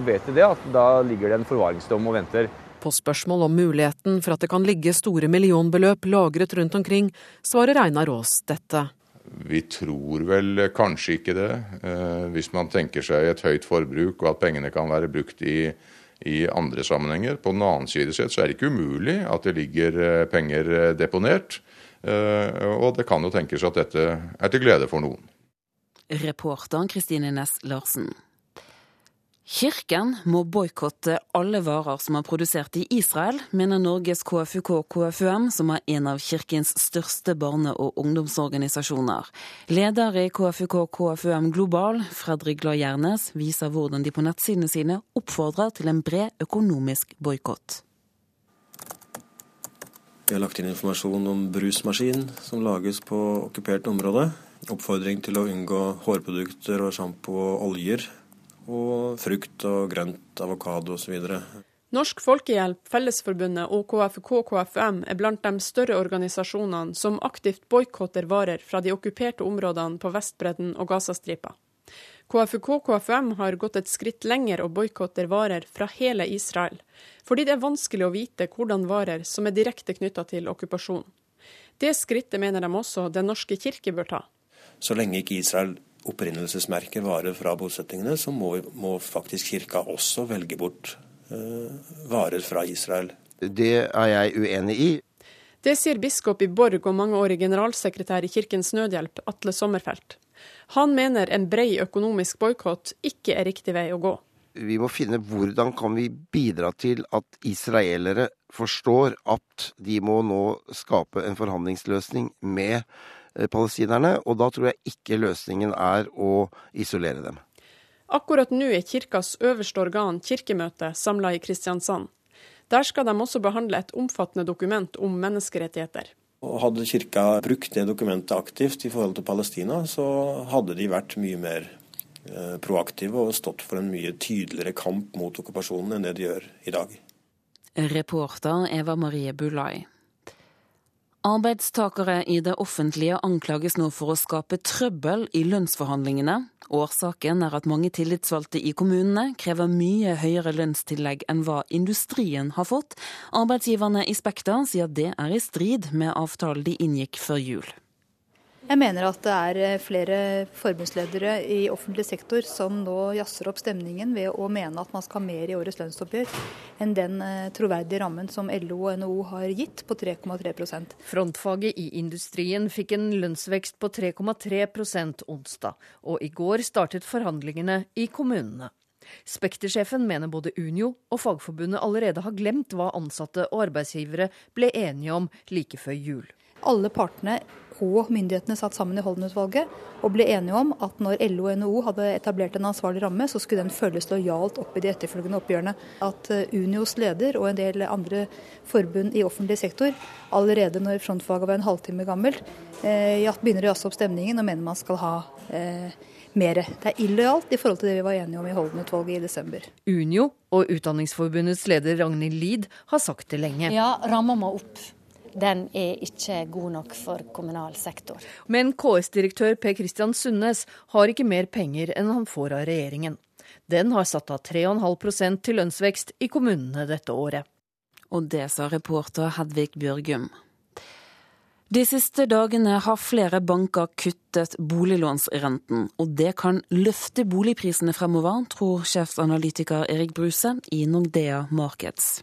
vet de det at da ligger det en forvaringsdom og venter. På spørsmål om muligheten for at det kan ligge store millionbeløp lagret rundt omkring, svarer Einar Aas dette. Vi tror vel kanskje ikke det, uh, hvis man tenker seg et høyt forbruk og at pengene kan være brukt i i andre sammenhenger. På den annen side sett så er det ikke umulig at det ligger eh, penger eh, deponert. Eh, og det kan jo tenkes at dette er til glede for noen. Reporter Kristine Næss Larsen. Kirken må boikotte alle varer som er produsert i Israel, mener Norges KFUK-KFUM, som er en av kirkens største barne- og ungdomsorganisasjoner. Leder i KFUK-KFUM Global, Fredrik Glad Gjernes, viser hvordan de på nettsidene sine oppfordrer til en bred økonomisk boikott. Vi har lagt inn informasjon om brusmaskin som lages på okkupert område. Oppfordring til å unngå hårprodukter og sjampo og oljer og frukt og grønt, avokado osv. Norsk Folkehjelp, Fellesforbundet og KFK KFM er blant de større organisasjonene som aktivt boikotter varer fra de okkuperte områdene på Vestbredden og Gazastripa. KFK KFM har gått et skritt lenger og boikotter varer fra hele Israel, fordi det er vanskelig å vite hvordan varer som er direkte knytta til okkupasjonen. Det skrittet mener de også Den norske kirke bør ta. Så lenge ikke Israel opprinnelsesmerker varer fra bosettingene, så må, må faktisk kirka også velge bort eh, varer fra Israel. Det er jeg uenig i. Det sier biskop i Borg og mangeårig generalsekretær i Kirkens Nødhjelp, Atle Sommerfelt. Han mener en brei økonomisk boikott ikke er riktig vei å gå. Vi må finne hvordan kan vi bidra til at israelere forstår at de må nå skape en forhandlingsløsning med palestinerne, og da tror jeg ikke løsningen er å isolere dem. Akkurat nå er kirkas øverste organ, Kirkemøtet, samla i Kristiansand. Der skal de også behandle et omfattende dokument om menneskerettigheter. Og hadde kirka brukt det dokumentet aktivt i forhold til Palestina, så hadde de vært mye mer eh, proaktive og stått for en mye tydeligere kamp mot okkupasjonen enn det de gjør i dag. Reporter Eva Marie Bulai. Arbeidstakere i det offentlige anklages nå for å skape trøbbel i lønnsforhandlingene. Årsaken er at mange tillitsvalgte i kommunene krever mye høyere lønnstillegg enn hva industrien har fått. Arbeidsgiverne i Spekter sier det er i strid med avtalen de inngikk før jul. Jeg mener at det er eh, flere forbundsledere i offentlig sektor som nå jazzer opp stemningen ved å mene at man skal ha mer i årets lønnsoppgjør enn den eh, troverdige rammen som LO og NHO har gitt på 3,3% Frontfaget i industrien fikk en lønnsvekst på 3,3% onsdag, og i går startet forhandlingene i kommunene. Spektersjefen mener både Unio og Fagforbundet allerede har glemt hva ansatte og arbeidsgivere ble enige om like før jul. Alle partene og myndighetene satt sammen i Holden-utvalget og ble enige om at når LO og NHO hadde etablert en ansvarlig ramme, så skulle den følges lojalt opp i de etterfølgende oppgjørene. At eh, Unios leder og en del andre forbund i offentlig sektor allerede når frontfaget var en halvtime gammelt, eh, begynner å jazze opp stemningen og mener man skal ha eh, mer. Det er illojalt i forhold til det vi var enige om i Holden-utvalget i desember. Unio og Utdanningsforbundets leder Ragnhild Lid har sagt det lenge. Ja, ramma må opp den er ikke god nok for kommunal sektor. Men KS-direktør Per Kristian Sundnes har ikke mer penger enn han får av regjeringen. Den har satt av 3,5% til lønnsvekst i kommunene dette året. Og det sa reporter Hedvig Bjørgum. De siste dagene har flere banker kuttet boliglånsrenten, og det kan løfte boligprisene fremover, tror sjefsanalytiker Erik Bruse i Nordea Markets.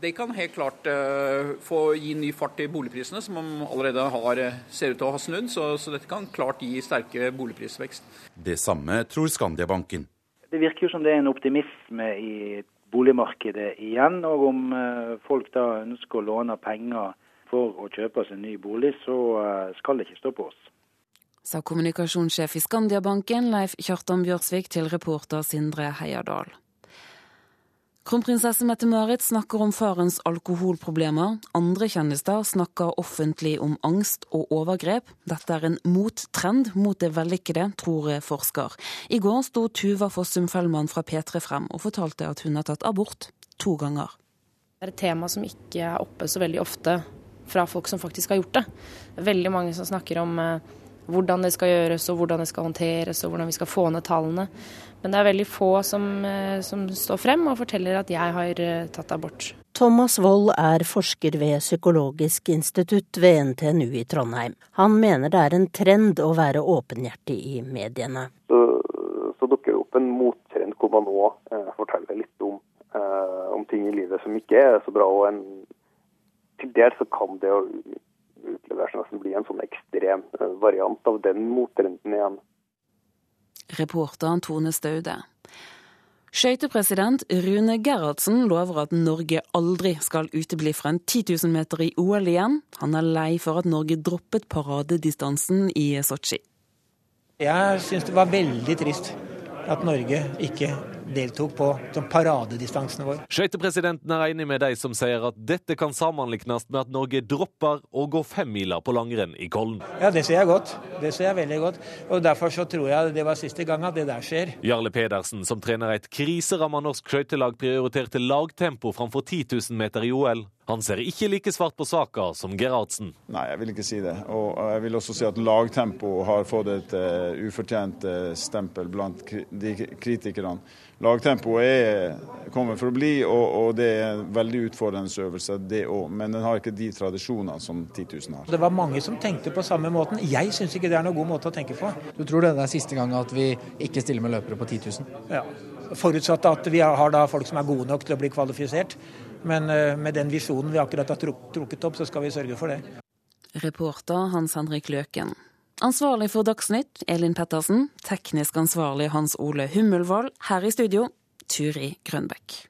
Det kan helt klart uh, få gi ny fart i boligprisene, som allerede har, eh, ser ut til å ha snudd. Så, så, dette kan klart gi sterke boligprisvekst. Det samme tror Skandiabanken. Det virker jo som det er en optimisme i boligmarkedet igjen. Og om uh, folk da ønsker å låne penger for å kjøpe seg en ny bolig, så uh, skal det ikke stå på oss. Sa kommunikasjonssjef i Skandiabanken Leif Kjartan Bjørsvik til reporter Sindre Heierdal. Kronprinsesse Mette-Marit snakker om farens alkoholproblemer. Andre kjendiser snakker offentlig om angst og overgrep. Dette er en mottrend mot det vellykkede, tror forsker. I går sto Tuva Fossum Fellmann fra P3 frem og fortalte at hun har tatt abort to ganger. Det er et tema som ikke er oppe så veldig ofte fra folk som faktisk har gjort det. Veldig mange som snakker om eh, hvordan det skal gjøres og hvordan det skal håndteres og hvordan vi skal få ned tallene. Men det er veldig få som, eh, som står frem og forteller at jeg har eh, tatt abort. Thomas Wold er forsker ved Psykologisk institutt ved NTNU i Trondheim. Han mener det er en trend å være åpenhjertig i mediene. Så, så dukker det opp en mottrend hvor man nå eh, forteller litt om, eh, om, ting i livet som ikke er så bra. og en, Til dels så kan det å utlevere som nesten bli en sånn ekstrem eh, variant av den mottrenden igjen. Reporteren Tone Staude. Skøytepresident Rune Gerhardsen lover at Norge aldri skal utebli fra en 10 000 meter i OL igjen. Han er lei for at Norge droppet paradedistansen i Sotsji. Jeg syns det var veldig trist at Norge ikke deltok på paradedistansen vår. Skøytepresidenten er enig med de som sier at dette kan sammenlignes med at Norge dropper å gå femmila på langrenn i Kollen. Ja, det ser jeg godt. Det ser jeg veldig godt. Og Derfor så tror jeg det var siste gang at det der skjer. Jarle Pedersen, som trener et kriseramma norsk skøytelag, prioriterte lagtempo framfor 10 000 meter i OL. Han ser ikke like svart på saka som Gerhardsen. Nei, jeg vil ikke si det. Og jeg vil også si at lagtempo har fått et uh, ufortjent uh, stempel blant de kritikerne. Lagtempo er kommer for å bli, og, og det er en veldig utfordrende øvelse, det òg. Men den har ikke de tradisjonene som 10 000 har. Det var mange som tenkte på samme måten. Jeg syns ikke det er noen god måte å tenke på. Du tror det er siste gang at vi ikke stiller med løpere på 10 000? Ja. Forutsatt at vi har da folk som er gode nok til å bli kvalifisert. Men eh, med den visjonen vi akkurat har trukket opp, så skal vi sørge for det. Reporter Hans Henrik Løken. Ansvarlig for Dagsnytt, Elin Pettersen. Teknisk ansvarlig Hans Ole Hummelvold. Her i studio, Turi Grønbekk.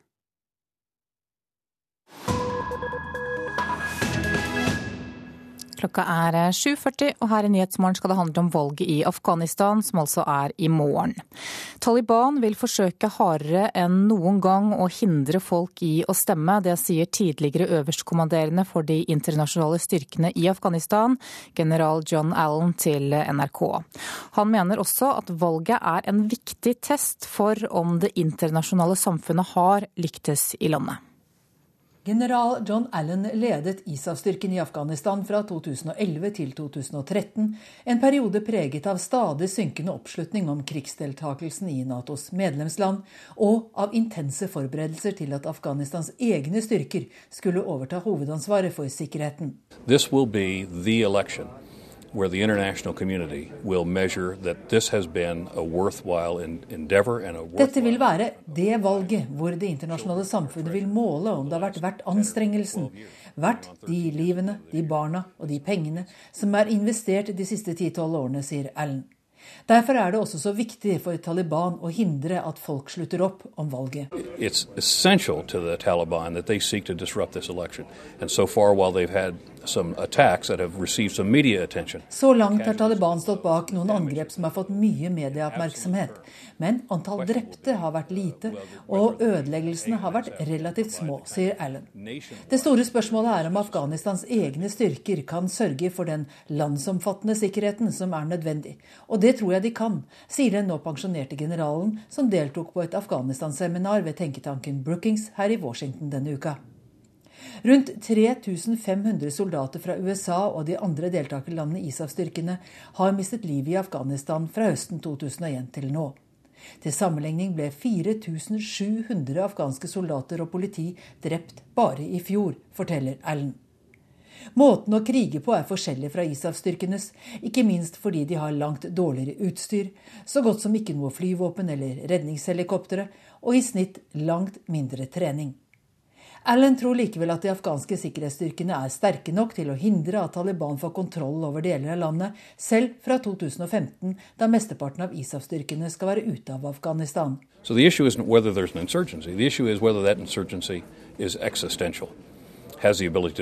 Klokka er 7.40, eh, og her i Nyhetsmorgen skal det handle om valget i Afghanistan, som altså er i morgen. Taliban vil forsøke hardere enn noen gang å hindre folk i å stemme. Det sier tidligere øverstkommanderende for de internasjonale styrkene i Afghanistan, general John Allen, til NRK. Han mener også at valget er en viktig test for om det internasjonale samfunnet har lyktes i landet. General John Allen ledet ISAF-styrken i Afghanistan fra 2011 til 2013, en periode preget av stadig synkende oppslutning om krigsdeltakelsen i Natos medlemsland, og av intense forberedelser til at Afghanistans egne styrker skulle overta hovedansvaret for sikkerheten. This will be where the international community will measure that this has been a worthwhile endeavor and a worthwhile Dette vil være det valget hvor det internasjonale samfunnet vil måle om det har vært verdt anstrengelsen, verdt de livene, de barna og de pengene som er investert de siste ti-tolv årene, sier Allen. Derfor er det også så viktig for Taliban å hindre at folk slutter opp om valget. It's essential to the Taliban that they seek to disrupt this election. And so far, while they've had Så langt har Taliban stått bak noen angrep som har fått mye medieoppmerksomhet. Men antall drepte har vært lite, og ødeleggelsene har vært relativt små, sier Allen. Det store spørsmålet er om Afghanistans egne styrker kan sørge for den landsomfattende sikkerheten som er nødvendig. Og det tror jeg de kan, sier den nå pensjonerte generalen som deltok på et Afghanistan-seminar ved tenketanken Brookings her i Washington denne uka. Rundt 3500 soldater fra USA og de andre deltakerlandene ISAF-styrkene har mistet livet i Afghanistan fra høsten 2001 til nå. Til sammenligning ble 4700 afghanske soldater og politi drept bare i fjor, forteller Allen. Måten å krige på er forskjellig fra ISAF-styrkenes, ikke minst fordi de har langt dårligere utstyr, så godt som ikke noe flyvåpen eller redningshelikoptre, og i snitt langt mindre trening. Allen tror likevel at de afghanske sikkerhetsstyrkene er sterke nok til å hindre at Taliban får kontroll over deler av landet, selv fra 2015, da mesteparten av ISAF-styrkene skal være ute av Afghanistan. So the issue isn't whether there's an insurgency. The issue is whether that insurgency is existential. Spørsmålet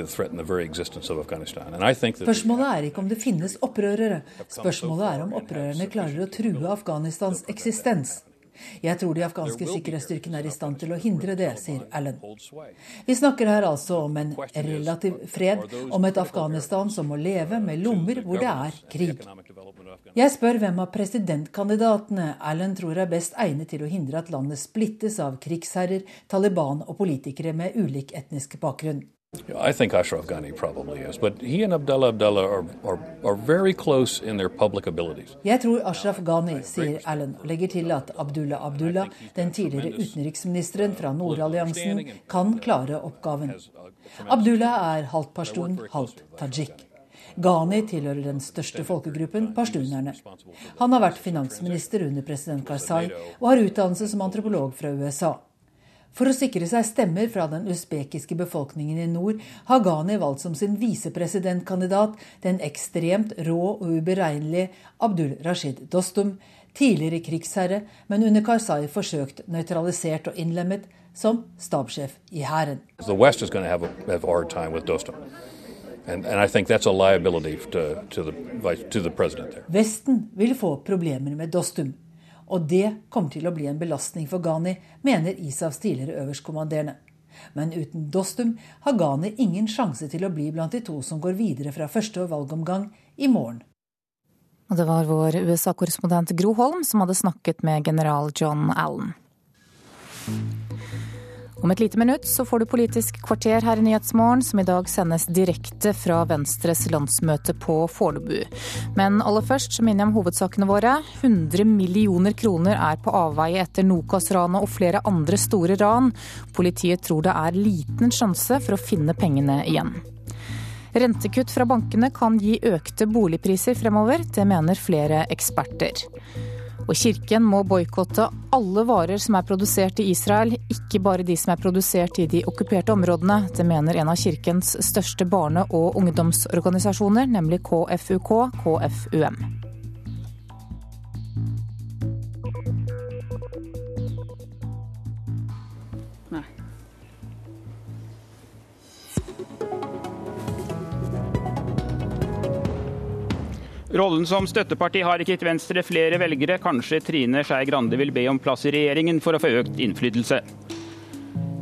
er ikke om det finnes opprørere. Spørsmålet er om opprørerne klarer å true Afghanistans eksistens. Jeg tror de afghanske sikkerhetsstyrkene er i stand til å hindre det, sier Allen. Vi snakker her altså om en relativ fred, om et Afghanistan som må leve med lommer hvor det er krig. Jeg spør hvem av presidentkandidatene Allen tror er best egnet til å hindre at landet splittes av krigsherrer, Taliban og politikere med ulik etnisk bakgrunn. I think Ashraf Ghani probably is, but he and Abdullah Abdullah are, are, are very close in their public abilities. Jeg tror Ashraf Ghani, sier Allen, og legger til at Abdullah Abdullah, den tidligere utenriksministeren fra Nordalliansen, kan klare oppgaven. Abdullah er halvt pashtun, halvt tajik. Ghani tilhører den største folkegruppen, pashtunerne. Han har vært finansminister under president Karzai og har utdannelse som antropolog fra USA. For å sikre seg stemmer fra den usbekiske befolkningen i nord, har Ghani valgt som sin visepresidentkandidat den ekstremt rå og uberegnelige Abdul Rashid Dostum, tidligere krigsherre, men under Karzai forsøkt nøytralisert og innlemmet som stabssjef i hæren. Vesten vil få problemer med Dostum. Og det kommer til å bli en belastning for Ghani, mener ISAFs tidligere øverstkommanderende. Men uten Dostum har Ghani ingen sjanse til å bli blant de to som går videre fra første valgomgang i morgen. Og det var vår USA-korrespondent Gro Holm som hadde snakket med general John Allen. Om et lite minutt så får du Politisk kvarter her i Nyhetsmorgen, som i dag sendes direkte fra Venstres landsmøte på Fornebu. Men aller først så minner jeg om hovedsakene våre. 100 millioner kroner er på avveie etter Nokas-ranet og flere andre store ran. Politiet tror det er liten sjanse for å finne pengene igjen. Rentekutt fra bankene kan gi økte boligpriser fremover, det mener flere eksperter. Og Kirken må boikotte alle varer som er produsert i Israel, ikke bare de som er produsert i de okkuperte områdene. Det mener en av kirkens største barne- og ungdomsorganisasjoner, nemlig KFUK, KFUM. Rollen som støtteparti har ikke gitt Venstre flere velgere. Kanskje Trine Skei Grande vil be om plass i regjeringen for å få økt innflytelse.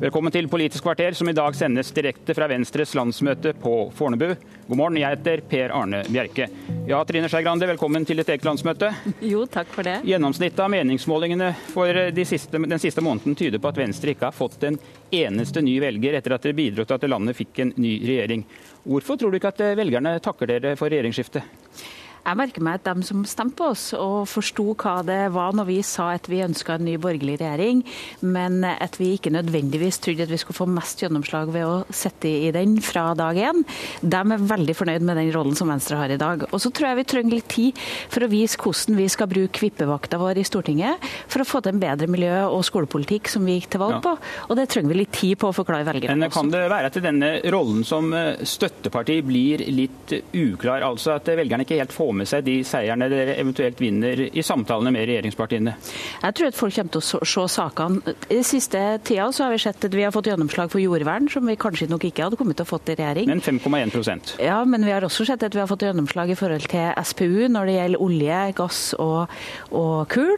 Velkommen til Politisk kvarter, som i dag sendes direkte fra Venstres landsmøte på Fornebu. God morgen, jeg heter Per Arne Bjerke. Ja, Trine Skei Grande, velkommen til ditt eget landsmøte. Jo, takk for det. Gjennomsnittet av meningsmålingene for de siste, den siste måneden tyder på at Venstre ikke har fått en eneste ny velger etter at dere bidro til at landet fikk en ny regjering. Hvorfor tror du ikke at velgerne takker dere for regjeringsskiftet? Jeg merker meg at de som stemte på oss og forsto hva det var når vi sa at vi ønska en ny borgerlig regjering, men at vi ikke nødvendigvis trodde at vi skulle få mest gjennomslag ved å sitte i den fra dag én, de er veldig fornøyd med den rollen som Venstre har i dag. Og så tror jeg vi trenger litt tid for å vise hvordan vi skal bruke vippevakta vår i Stortinget for å få til en bedre miljø- og skolepolitikk som vi gikk til valg på. Og det trenger vi litt tid på å forklare velgerne. Men kan det være at denne rollen som støtteparti blir litt uklar? Altså at velgerne ikke helt får med seg de seierne dere eventuelt vinner i samtalene med regjeringspartiene? Jeg tror at folk kommer til å se sakene. I siste tida så har vi sett at vi har fått gjennomslag for jordvern, som vi kanskje nok ikke hadde kommet til å fått i regjering. Men 5,1% Ja, men vi har også sett at vi har fått gjennomslag i forhold til SPU når det gjelder olje, gass og, og kull.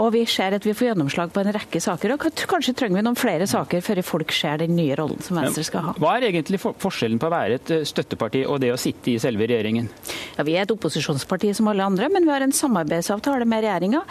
Og vi ser at vi får gjennomslag på en rekke saker. Og kanskje trenger vi noen flere saker før folk ser den nye rollen som Venstre skal ha. Hva er egentlig forskjellen på å være et støtteparti og det å sitte i selve regjeringen? Ja, Vi er et opposisjonsparti som alle andre, men vi har en samarbeidsavtale med regjeringa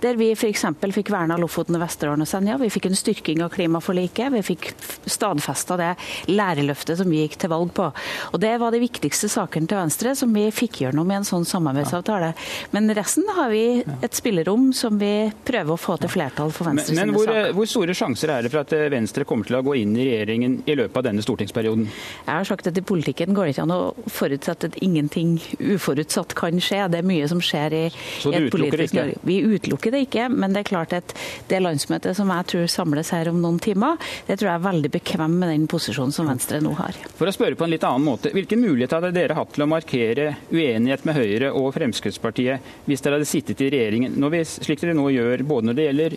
der vi f.eks. fikk verna Lofoten, Vesterålen og Senja. Vi fikk en styrking av klimaforliket. Vi fikk stadfesta det lærerløftet som vi gikk til valg på. Og Det var de viktigste sakene til Venstre som vi fikk gjennom i en sånn samarbeidsavtale. Men resten har vi et spillerom som vi prøver å få til flertall for Venstre men, men hvor, hvor store sjanser er det for at Venstre kommer til å gå inn i regjeringen i løpet av denne stortingsperioden? Jeg har sagt at I politikken går det ikke an å forutsette at ingenting uforutsatt kan skje. Det er mye som skjer i, i et politisk? Norge. Vi utelukker det ikke, men det er klart at det landsmøtet som jeg tror samles her om noen timer, det tror jeg er veldig bekvem med den posisjonen som Venstre nå har. For å spørre på en litt annen måte, Hvilken mulighet hadde dere hatt til å markere uenighet med Høyre og Fremskrittspartiet hvis dere hadde sittet i regjeringen, vi, slik dere nå gjør både når det gjelder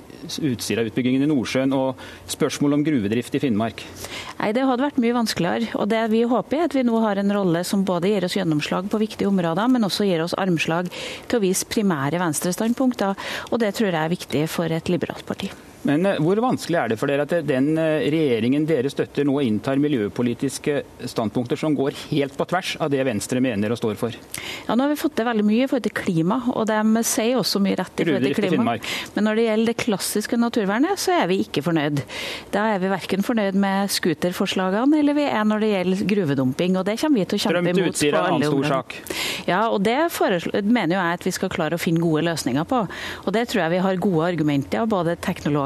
Utsira-utbyggingen i Nordsjøen og spørsmål om gruvedrift i Finnmark? Nei, Det hadde vært mye vanskeligere. og det Vi håper er at vi nå har en rolle som både gir oss gjennomslag på viktige områder, men også gir oss armslag til å vise primære venstrestandpunkter. Og det tror jeg er viktig for et liberalt parti. Men eh, hvor vanskelig er det for dere at den eh, regjeringen dere støtter nå inntar miljøpolitiske standpunkter som går helt på tvers av det Venstre mener og står for? Ja, Nå har vi fått til veldig mye i forhold til klima, og de sier også mye rett i forhold til klima. Men når det gjelder det klassiske naturvernet, så er vi ikke fornøyd. Da er vi verken fornøyd med scooterforslagene eller vi er når det gjelder gruvedumping. og Det kommer vi til å kjempe Strøm til imot. Utsira er en annen stor sak. Ja, og det mener jo jeg at vi skal klare å finne gode løsninger på. Og det tror jeg vi har gode argumenter, både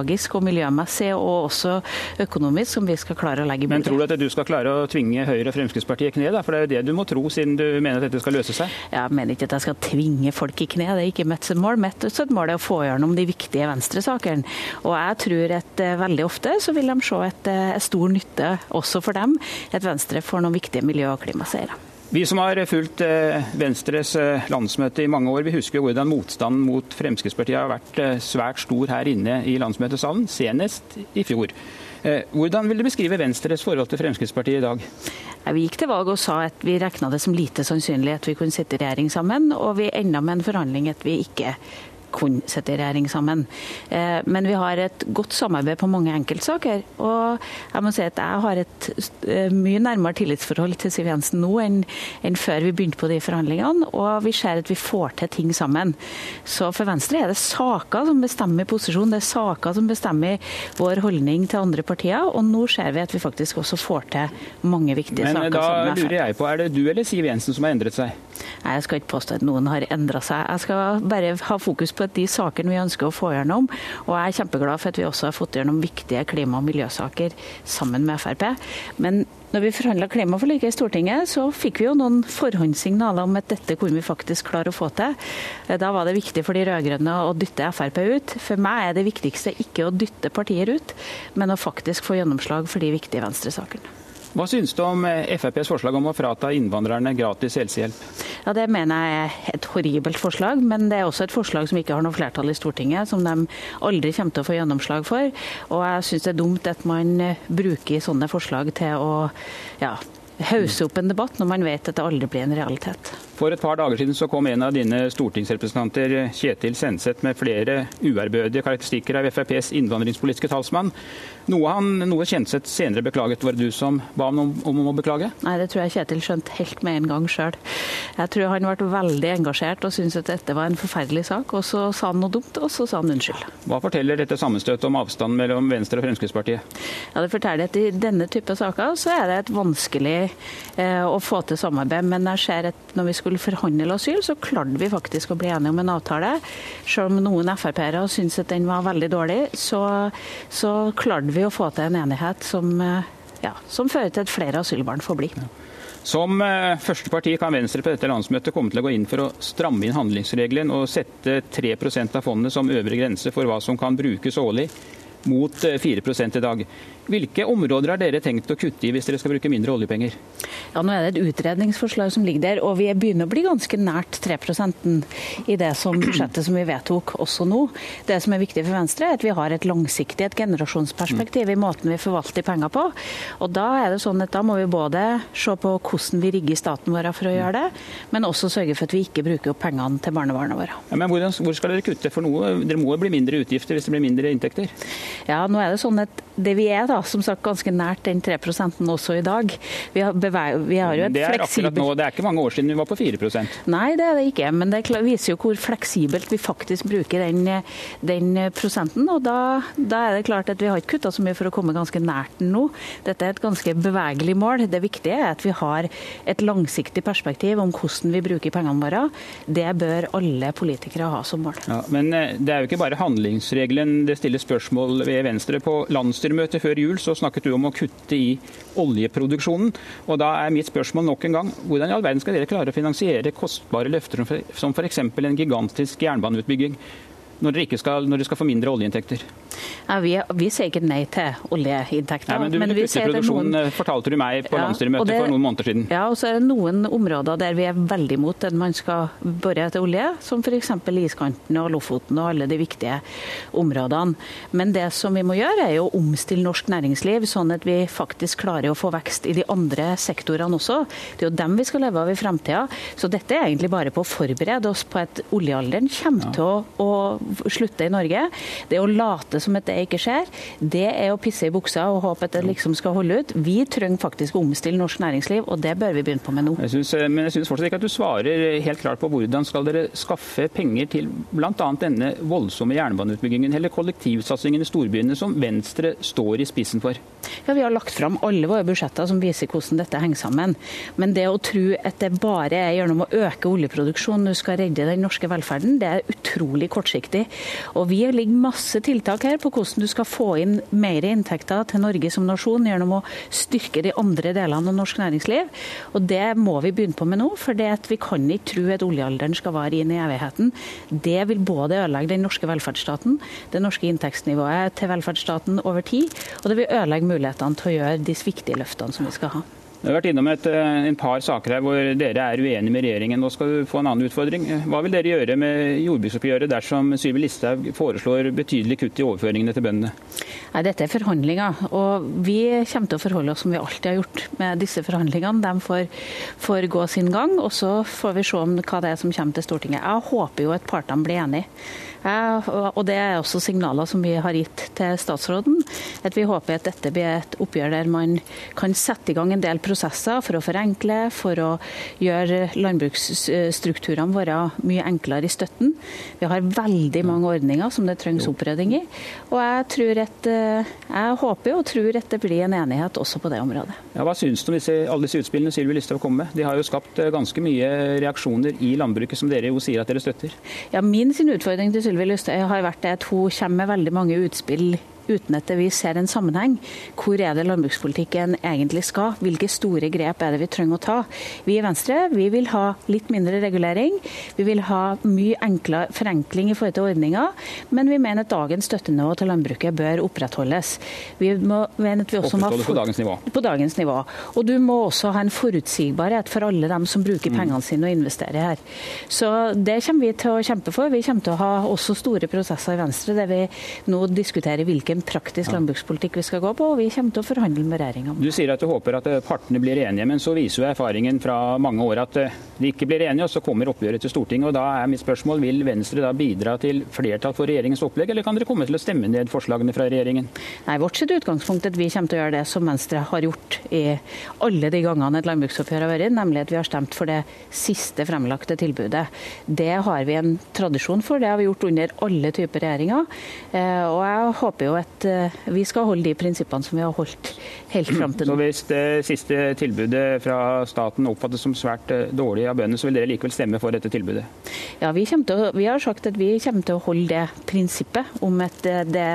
teknologisk og miljømessig, og også økonomisk, som vi skal klare å legge i Men tror du at du skal klare å tvinge Høyre og Fremskrittspartiet i kne? Da? For det er jo det du må tro, siden du mener at dette skal løse seg. Jeg mener ikke at jeg skal tvinge folk i kne, det er ikke mitt mål. Mitt mål er å få gjennom de viktige venstresakene. Og jeg tror at eh, veldig ofte så vil de se at det er stor nytte også for dem at Venstre får noen viktige miljø- og klimaseiere. Vi som har fulgt eh, Venstres eh, landsmøte i mange år, vi husker jo hvordan motstanden mot Fremskrittspartiet har vært eh, svært stor her inne i landsmøtesalen, senest i fjor. Hvordan vil du beskrive Venstres forhold til Fremskrittspartiet i dag? Vi gikk til valg og sa at vi regna det som lite sannsynlig at vi kunne sitte i regjering sammen, og vi enda med en forhandling at vi ikke kunne sitte i regjering sammen. Eh, men vi har et godt samarbeid på mange enkeltsaker. Og jeg må si at jeg har et eh, mye nærmere tillitsforhold til Siv Jensen nå enn, enn før vi begynte på de forhandlingene. Og vi ser at vi får til ting sammen. Så for Venstre er det saker som bestemmer posisjon. Det er saker som bestemmer vår holdning til andre partier. Og nå ser vi at vi faktisk også får til mange viktige Men, saker. Men da lurer jeg på, er det du eller Siv Jensen som har endret seg? Nei, Jeg skal ikke påstå at noen har endra seg. Jeg skal bare ha fokus på de sakene vi ønsker å få gjennom. Og jeg er kjempeglad for at vi også har fått gjennom viktige klima- og miljøsaker sammen med Frp. Men når vi forhandla klimaforliket i Stortinget, så fikk vi jo noen forhåndssignaler om at dette kunne vi faktisk klare å få til. Da var det viktig for de rød-grønne å dytte Frp ut. For meg er det viktigste ikke å dytte partier ut, men å faktisk få gjennomslag for de viktige venstresakene. Hva synes du om eh, FrPs forslag om å frata innvandrerne gratis helsehjelp? Ja, Det mener jeg er et horribelt forslag, men det er også et forslag som ikke har noe flertall i Stortinget, som de aldri kommer til å få gjennomslag for. Og jeg syns det er dumt at man eh, bruker sånne forslag til å ja, hausse opp en debatt når man vet at det aldri blir en realitet. For et par dager siden så kom en av dine stortingsrepresentanter, Kjetil Senseth, med flere uærbødige karakteristikker av FrPs innvandringspolitiske talsmann. Noe, han, noe Kjenseth senere beklaget. Var det du som ba ham om, om, å beklage? Nei, det tror jeg Kjetil skjønte helt med en gang sjøl. Jeg tror han ble veldig engasjert og syntes at dette var en forferdelig sak. Og så sa han noe dumt, og så sa han unnskyld. Hva forteller dette sammenstøtet om avstanden mellom Venstre og Fremskrittspartiet? Ja, Det forteller at i denne type saker så er det et vanskelig eh, å få til samarbeid. Men jeg ser at når vi skulle forhandle asyl, så klarte vi faktisk å bli enige om en avtale. Selv om noen Frp-ere syntes at den var veldig dårlig, så, så klarte vi å få til en enighet som, eh, ja, som fører til at flere asylbarn får bli. Som eh, første parti kan Venstre på dette landsmøtet komme til å gå inn for å stramme inn handlingsregelen og sette 3% av fondet som øvre grense for hva som kan brukes årlig, mot 4 i dag. Hvilke områder har dere tenkt å kutte i hvis dere skal bruke mindre oljepenger? Ja, Nå er det et utredningsforslag som ligger der, og vi begynner å bli ganske nært 3% i det som budsjettet som vi vedtok også nå. Det som er viktig for Venstre, er at vi har et langsiktig, et generasjonsperspektiv i måten vi forvalter penger på. Og Da er det sånn at da må vi både se på hvordan vi rigger staten vår for å gjøre det, men også sørge for at vi ikke bruker opp pengene til barnebarna våre. Ja, men hvordan, Hvor skal dere kutte for noe? Dere må jo bli mindre utgifter hvis det blir mindre inntekter? Ja, nå er det sånn at det vi er, da, som sagt ganske nært den 3% også i dag. Vi har, vi har jo et det er fleksibelt nå, Det er ikke mange år siden vi var på 4% Nei, det er det ikke. Men det viser jo hvor fleksibelt vi faktisk bruker den, den prosenten. Og da, da, er det klart at vi har ikke kutta så mye for å komme ganske nært den nå. Dette er et ganske bevegelig mål. Det viktige er at vi har et langsiktig perspektiv om hvordan vi bruker pengene våre. Det bør alle politikere ha som mål. Ja, men eh, det er jo ikke bare handlingsregelen det stiller spørsmål ved Venstre. På lands landsstyremøtet før jul så snakket du om å kutte i oljeproduksjonen. Og da er mitt spørsmål nok en gang, hvordan i all verden skal dere klare å finansiere kostbare løfter som f.eks. en gigantisk jernbaneutbygging? når dere, skal, når dere skal få mindre oljeinntekter? Ja, vi, vi, sier ikke nei til oljeinntektene. Men du ville kutte produksjonen, noen... Eh, fortalte du meg på ja, landsstyremøtet for noen måneder siden. Ja, og så er det noen områder der vi er veldig imot at man skal bore etter olje, som f.eks. iskanten og Lofoten og alle de viktige områdene. Men det som vi må gjøre, er å omstille norsk næringsliv, sånn at vi faktisk klarer å få vekst i de andre sektorene også. Det er jo dem vi skal leve av i fremtida. Så dette er egentlig bare på å forberede oss på at oljealderen kommer ja. til å, å slutte i Norge. Det å late som at det ikke skjer, det er å pisse i buksa og håpe at det liksom skal holde ut. Vi trenger faktisk å omstille norsk næringsliv, og det bør vi begynne på med nå. Jeg synes, eh, men jeg syns fortsatt ikke at du svarer helt klart på hvordan skal dere skaffe penger til bl.a. denne voldsomme jernbaneutbyggingen eller kollektivsatsingen i storbyene som Venstre står i spissen for? Ja, Vi har lagt fram alle våre budsjetter som viser hvordan dette henger sammen. Men det å tro at det bare er gjennom å øke oljeproduksjonen du skal redde den norske velferden, det er utrolig kortsiktig. Og Vi ligger masse tiltak her på hvordan du skal få inn mer inntekter til Norge som nasjon gjennom å styrke de andre delene av norsk næringsliv. Og Det må vi begynne på med nå, for vi kan ikke tro at oljealderen skal vare inn i evigheten. Det vil både ødelegge den norske velferdsstaten, det norske inntektsnivået til velferdsstaten over tid, og det vil ødelegge mulighetene til å gjøre de viktige løftene som vi skal ha. Du har vært innom et, eh, en par saker her hvor dere er uenige med regjeringen. Nå skal du få en annen utfordring. Hva vil dere gjøre med jordbruksoppgjøret dersom Sylvi Listhaug foreslår betydelig kutt i overføringene til bøndene? Nei, Dette er forhandlinger, og vi kommer til å forholde oss som vi alltid har gjort med disse forhandlingene. De får, får gå sin gang, og så får vi se om hva det er som kommer til Stortinget. Jeg håper jo at partene blir enige. Og Det er også signaler som vi har gitt til statsråden. At vi håper at dette blir et oppgjør der man kan sette i gang en del prosesser for å forenkle, for å gjøre landbruksstrukturene våre mye enklere i støtten. Vi har veldig mange ordninger som det trengs opprydding i. Og jeg, tror at, eh, jeg håper og tror at det blir en enighet også på det området. Ja, hva syns du om disse, alle disse utspillene Sylvi Listhaug kommer med? De har jo skapt eh, ganske mye reaksjoner i landbruket, som dere jo sier at dere støtter. Ja, Min sin utfordring til Sylvi Listhaug har vært at hun kommer med veldig mange utspill uten at vi ser en sammenheng. Hvor er det landbrukspolitikken egentlig skal? Hvilke store grep er det vi trenger å ta? Vi i Venstre vi vil ha litt mindre regulering. Vi vil ha mye enklere forenkling i forhold til ordninger. Men vi mener at dagens støttenivå til landbruket bør opprettholdes. Vi må, mener at vi også må ha på dagens nivå. På dagens nivå. Og du må også ha en forutsigbarhet for alle dem som bruker mm. pengene sine og investerer her. Så det kommer vi til å kjempe for. Vi kommer til å ha også store prosesser i Venstre der vi nå diskuterer hvilke hvilken praktisk landbrukspolitikk vi skal gå på, og vi kommer til å forhandle med regjeringa. Du sier at du håper at eh, partene blir enige, men så viser jo erfaringen fra mange år at eh, de ikke blir enige, og så kommer oppgjøret til Stortinget. og Da er mitt spørsmål, vil Venstre da bidra til flertall for regjeringens opplegg, eller kan dere komme til å stemme ned forslagene fra regjeringen? Nei, Vårt sitt utgangspunkt at vi kommer til å gjøre det som Venstre har gjort i alle de gangene et landbruksoppgjør har vært, nemlig at vi har stemt for det siste fremlagte tilbudet. Det har vi en tradisjon for, det har vi gjort under alle typer regjeringer. Eh, og jeg håper jo at eh, vi skal holde de prinsippene som vi har holdt helt fram til nå. Så Hvis det siste tilbudet fra staten oppfattes som svært eh, dårlig av bøndene, så vil dere likevel stemme for dette tilbudet? Ja, vi, å, vi, har sagt at vi kommer til å holde det prinsippet om at det,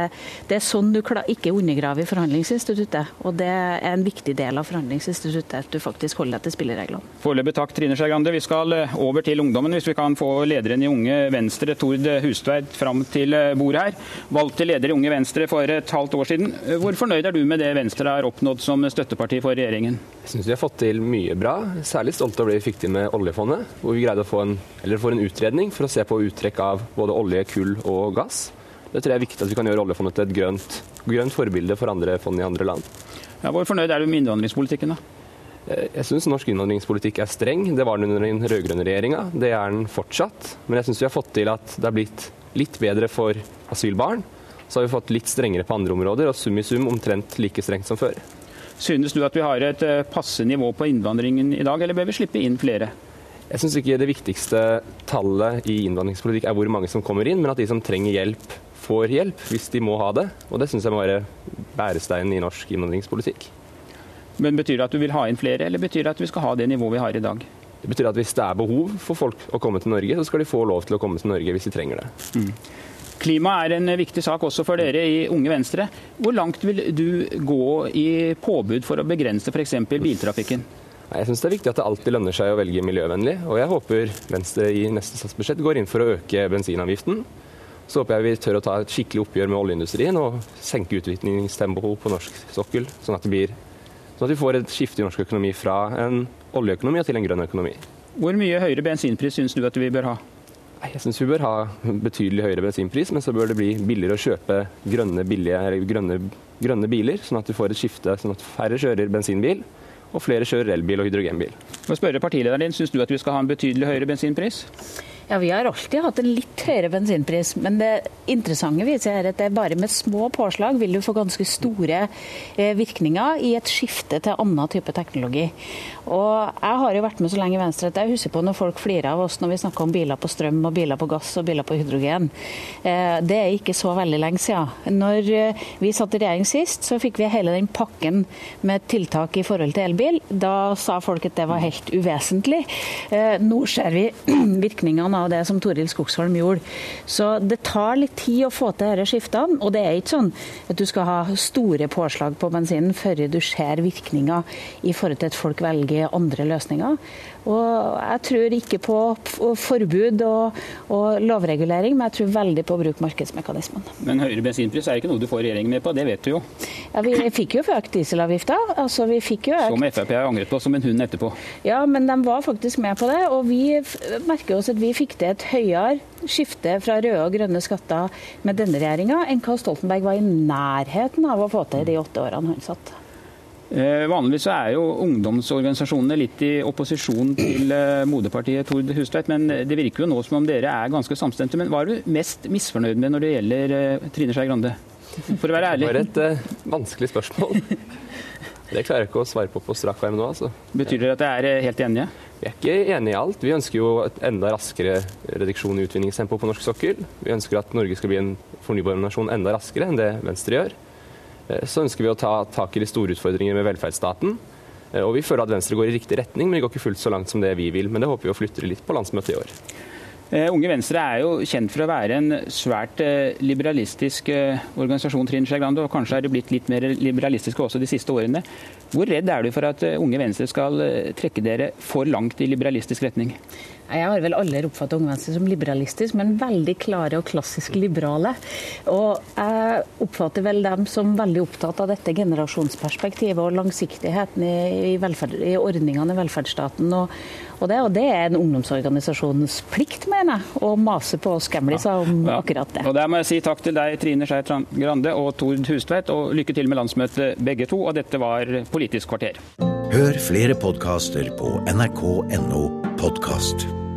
det er sånn du ikke undergraver forhandlingsinstituttet. Og det er en viktig del av forhandlingsinstituttet, at du faktisk holder deg til spillereglene. Foreløpig takk, Trine Skei Grande. Vi skal eh, over til ungdommen, hvis vi kan få lederen i Unge Venstre, Tord Hustveit, fram til bordet her. Valgt til leder i Unge Venstre for et halvt år siden. Hvor fornøyd er du med det Venstre har oppnådd som støtteparti for regjeringen? Jeg syns vi har fått til mye bra. Særlig stolt av det vi fikk til med oljefondet. Hvor vi greide å få en, en utredning for å se på uttrekk av både olje, kull og gass. Det tror jeg er viktig at vi kan gjøre oljefondet til et grønt, grønt forbilde for andre fond i andre land. Ja, hvor fornøyd er du med innvandringspolitikken, da? Eh, jeg syns norsk innvandringspolitikk er streng. Det var den under den rød-grønne regjeringa. Det er den fortsatt. Men jeg syns vi har fått til at det har blitt litt bedre for asylbarn. Så har vi fått litt strengere på andre områder, og sum i sum omtrent like strengt som før. Synes du at vi har et eh, passe nivå på innvandringen i dag, eller bør vi slippe inn flere? Jeg syns ikke det viktigste tallet i innvandringspolitikk er hvor mange som kommer inn, men at de som trenger hjelp, får hjelp hvis de må ha det. Og det syns jeg må være bæresteinen i norsk innvandringspolitikk. Men Betyr det at du vil ha inn flere, eller betyr det at vi skal ha det nivået vi har i dag? Det betyr at hvis det er behov for folk å komme til Norge, så skal de få lov til å komme til Norge hvis de trenger det. Mm. Klima er en viktig sak også for dere i Unge Venstre. Hvor langt vil du gå i påbud for å begrense f.eks. biltrafikken? Jeg syns det er viktig at det alltid lønner seg å velge miljøvennlig. Og jeg håper Venstre i neste statsbudsjett går inn for å øke bensinavgiften. Så håper jeg vi tør å ta et skikkelig oppgjør med oljeindustrien og senke utviklingstempoet på norsk sokkel, sånn at, blir, sånn at vi får et skifte i norsk økonomi fra en oljeøkonomi til en grønn økonomi. Hvor mye høyere bensinpris syns du at vi bør ha? Jeg syns vi bør ha betydelig høyere bensinpris, men så bør det bli billigere å kjøpe grønne, billige, grønne, grønne biler, sånn at du får et skifte, sånn at færre kjører bensinbil og flere kjører elbil og hydrogenbil. Å spørre partilederen din, Syns du at vi skal ha en betydelig høyere bensinpris? Ja, Vi har alltid hatt en litt høyere bensinpris, men det interessante viser er at det bare med små påslag vil du få ganske store eh, virkninger i et skifte til annen type teknologi. Og Jeg har jo vært med så lenge i Venstre at jeg husker på når folk flirer av oss når vi snakker om biler på strøm og biler på gass og biler på hydrogen. Eh, det er ikke så veldig lenge siden. Når eh, vi satt i regjering sist, så fikk vi hele den pakken med tiltak i forhold til elbil. Da sa folk at det var helt uvesentlig. Nå ser vi virkningene av det som Toril Skogsholm gjorde. Så det tar litt tid å få til disse skiftene. Og det er ikke sånn at du skal ha store påslag på bensinen før du ser virkninger i forhold til at folk velger andre løsninger. Og jeg tror ikke på forbud og, og, lovregulering, men jeg tror veldig på å bruke markedsmekanismen. Men høyere bensinpris er ikke noe du får regjeringen med på, det vet du jo. Ja, Vi fikk jo økt dieselavgifta. Altså, vi fikk jo økt... Som Frp har angret på som en hund etterpå. Ja, men de var faktisk med på det. Og vi merker oss at vi fikk til et høyere skifte fra røde og grønne skatter med denne regjeringa enn hva Stoltenberg var i nærheten av å få til de åtte årene han satt. Eh, vanligvis er jo ungdomsorganisasjonene litt i opposisjon til eh, moderpartiet Tord Hustveit, men det virker jo nå som om dere er ganske samstemte. Men hva er du mest misfornøyd med når det gjelder eh, Trine Skei Grande? For å være ærlig. Det var et uh, vanskelig spørsmål. Det klarer jeg ikke å svare på på strak arm nå. altså. Betyr det at dere er helt enige? Vi er ikke enige i alt. Vi ønsker jo et enda raskere reduksjon i utvinningstempo på norsk sokkel. Vi ønsker at Norge skal bli en fornybarnasjon enda raskere enn det Venstre gjør. Eh, så ønsker vi å ta tak i de store utfordringene med velferdsstaten. Eh, og vi føler at Venstre går i riktig retning, men det går ikke fullt så langt som det vi vil. Men det håper vi å flytte litt på landsmøtet i år. Eh, Unge Venstre er jo kjent for å være en svært liberalistisk organisasjon, Trine Skei Grande, og kanskje er det blitt litt mer liberalistiske også de siste årene. Hvor redd er du for at Unge Venstre skal trekke dere for langt i liberalistisk retning? Jeg har vel aldri oppfattet Unge Venstre som liberalistisk, men veldig klare og klassisk liberale. Og jeg oppfatter vel dem som veldig opptatt av dette generasjonsperspektivet og langsiktigheten i, velferd, i ordningene i velferdsstaten. Og, og, det, og, det, er en ungdomsorganisasjons plikt, mener jeg, å mase på oss gamliser om ja. akkurat det. Og Der må jeg si takk til deg, Trine Skei Grande og Tord Hustveit, og lykke til med landsmøtet begge to. Og dette var Politisk kvarter. Hør flere podkaster på nrk.no podkast.